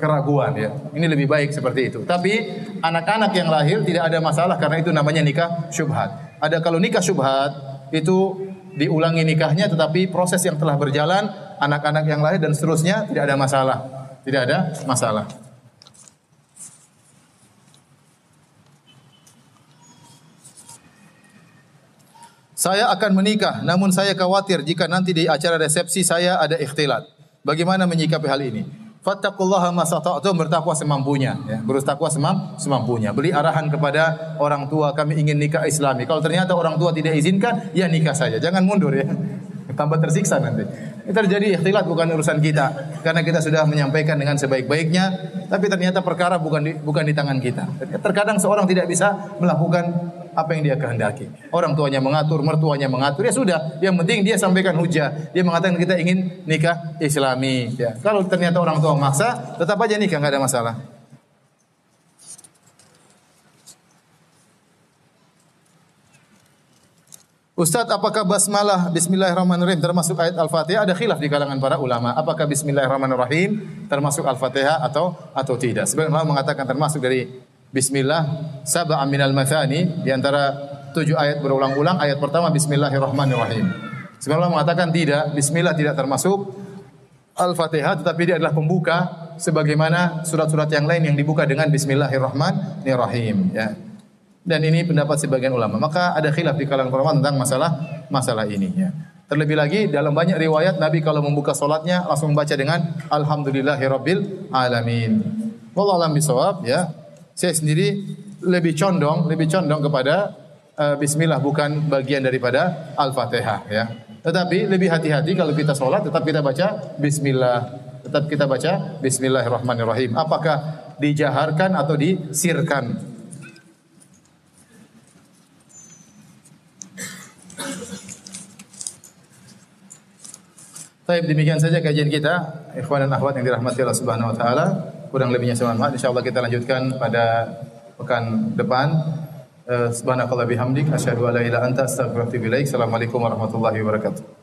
keraguan ya. Ini lebih baik seperti itu. Tapi anak-anak yang lahir tidak ada masalah karena itu namanya nikah syubhat. Ada kalau nikah syubhat itu diulangi nikahnya tetapi proses yang telah berjalan anak-anak yang lahir dan seterusnya tidak ada masalah. Tidak ada masalah. Saya akan menikah, namun saya khawatir jika nanti di acara resepsi saya ada ikhtilat. Bagaimana menyikapi hal ini? Fattaqullaha masata'tum bertakwa semampunya ya. Bertakwa semam, semampunya. Beli arahan kepada orang tua kami ingin nikah Islami. Kalau ternyata orang tua tidak izinkan, ya nikah saja. Jangan mundur ya. Tambah tersiksa nanti. Ini terjadi ikhtilat bukan urusan kita karena kita sudah menyampaikan dengan sebaik-baiknya tapi ternyata perkara bukan di, bukan di tangan kita. Terkadang seorang tidak bisa melakukan apa yang dia kehendaki. Orang tuanya mengatur, mertuanya mengatur, ya sudah. Yang penting dia sampaikan hujah. Dia mengatakan kita ingin nikah Islami. Ya. Kalau ternyata orang tua maksa, tetap aja nikah nggak ada masalah. Ustadz, apakah basmalah Bismillahirrahmanirrahim termasuk ayat Al-Fatihah? Ada khilaf di kalangan para ulama. Apakah Bismillahirrahmanirrahim termasuk Al-Fatihah atau atau tidak? Ulama mengatakan termasuk dari Bismillah sab'a minal mathani di antara tujuh ayat berulang-ulang ayat pertama Bismillahirrahmanirrahim. Sebenarnya mengatakan tidak, Bismillah tidak termasuk Al-Fatihah tetapi dia adalah pembuka sebagaimana surat-surat yang lain yang dibuka dengan Bismillahirrahmanirrahim ya. Dan ini pendapat sebagian ulama. Maka ada khilaf di kalangan ulama tentang masalah masalah ini ya. Terlebih lagi dalam banyak riwayat Nabi kalau membuka solatnya langsung membaca dengan Alhamdulillahirabbil alamin. Wallahu a'lam bisawab ya. Saya sendiri lebih condong, lebih condong kepada uh, bismillah bukan bagian daripada Al-Fatihah ya. Tetapi lebih hati-hati kalau kita sholat tetap kita baca bismillah. Tetap kita baca bismillahirrahmanirrahim. Apakah dijaharkan atau disirkan? Baik, demikian saja kajian kita. Ikhwan dan akhwat yang dirahmati Allah Subhanahu wa taala. Kurang lebihnya saya mohon maaf. Insyaallah kita lanjutkan pada pekan depan. Uh, subhanakallah bihamdik asyhadu an la anta astaghfiruka. Assalamualaikum warahmatullahi wabarakatuh.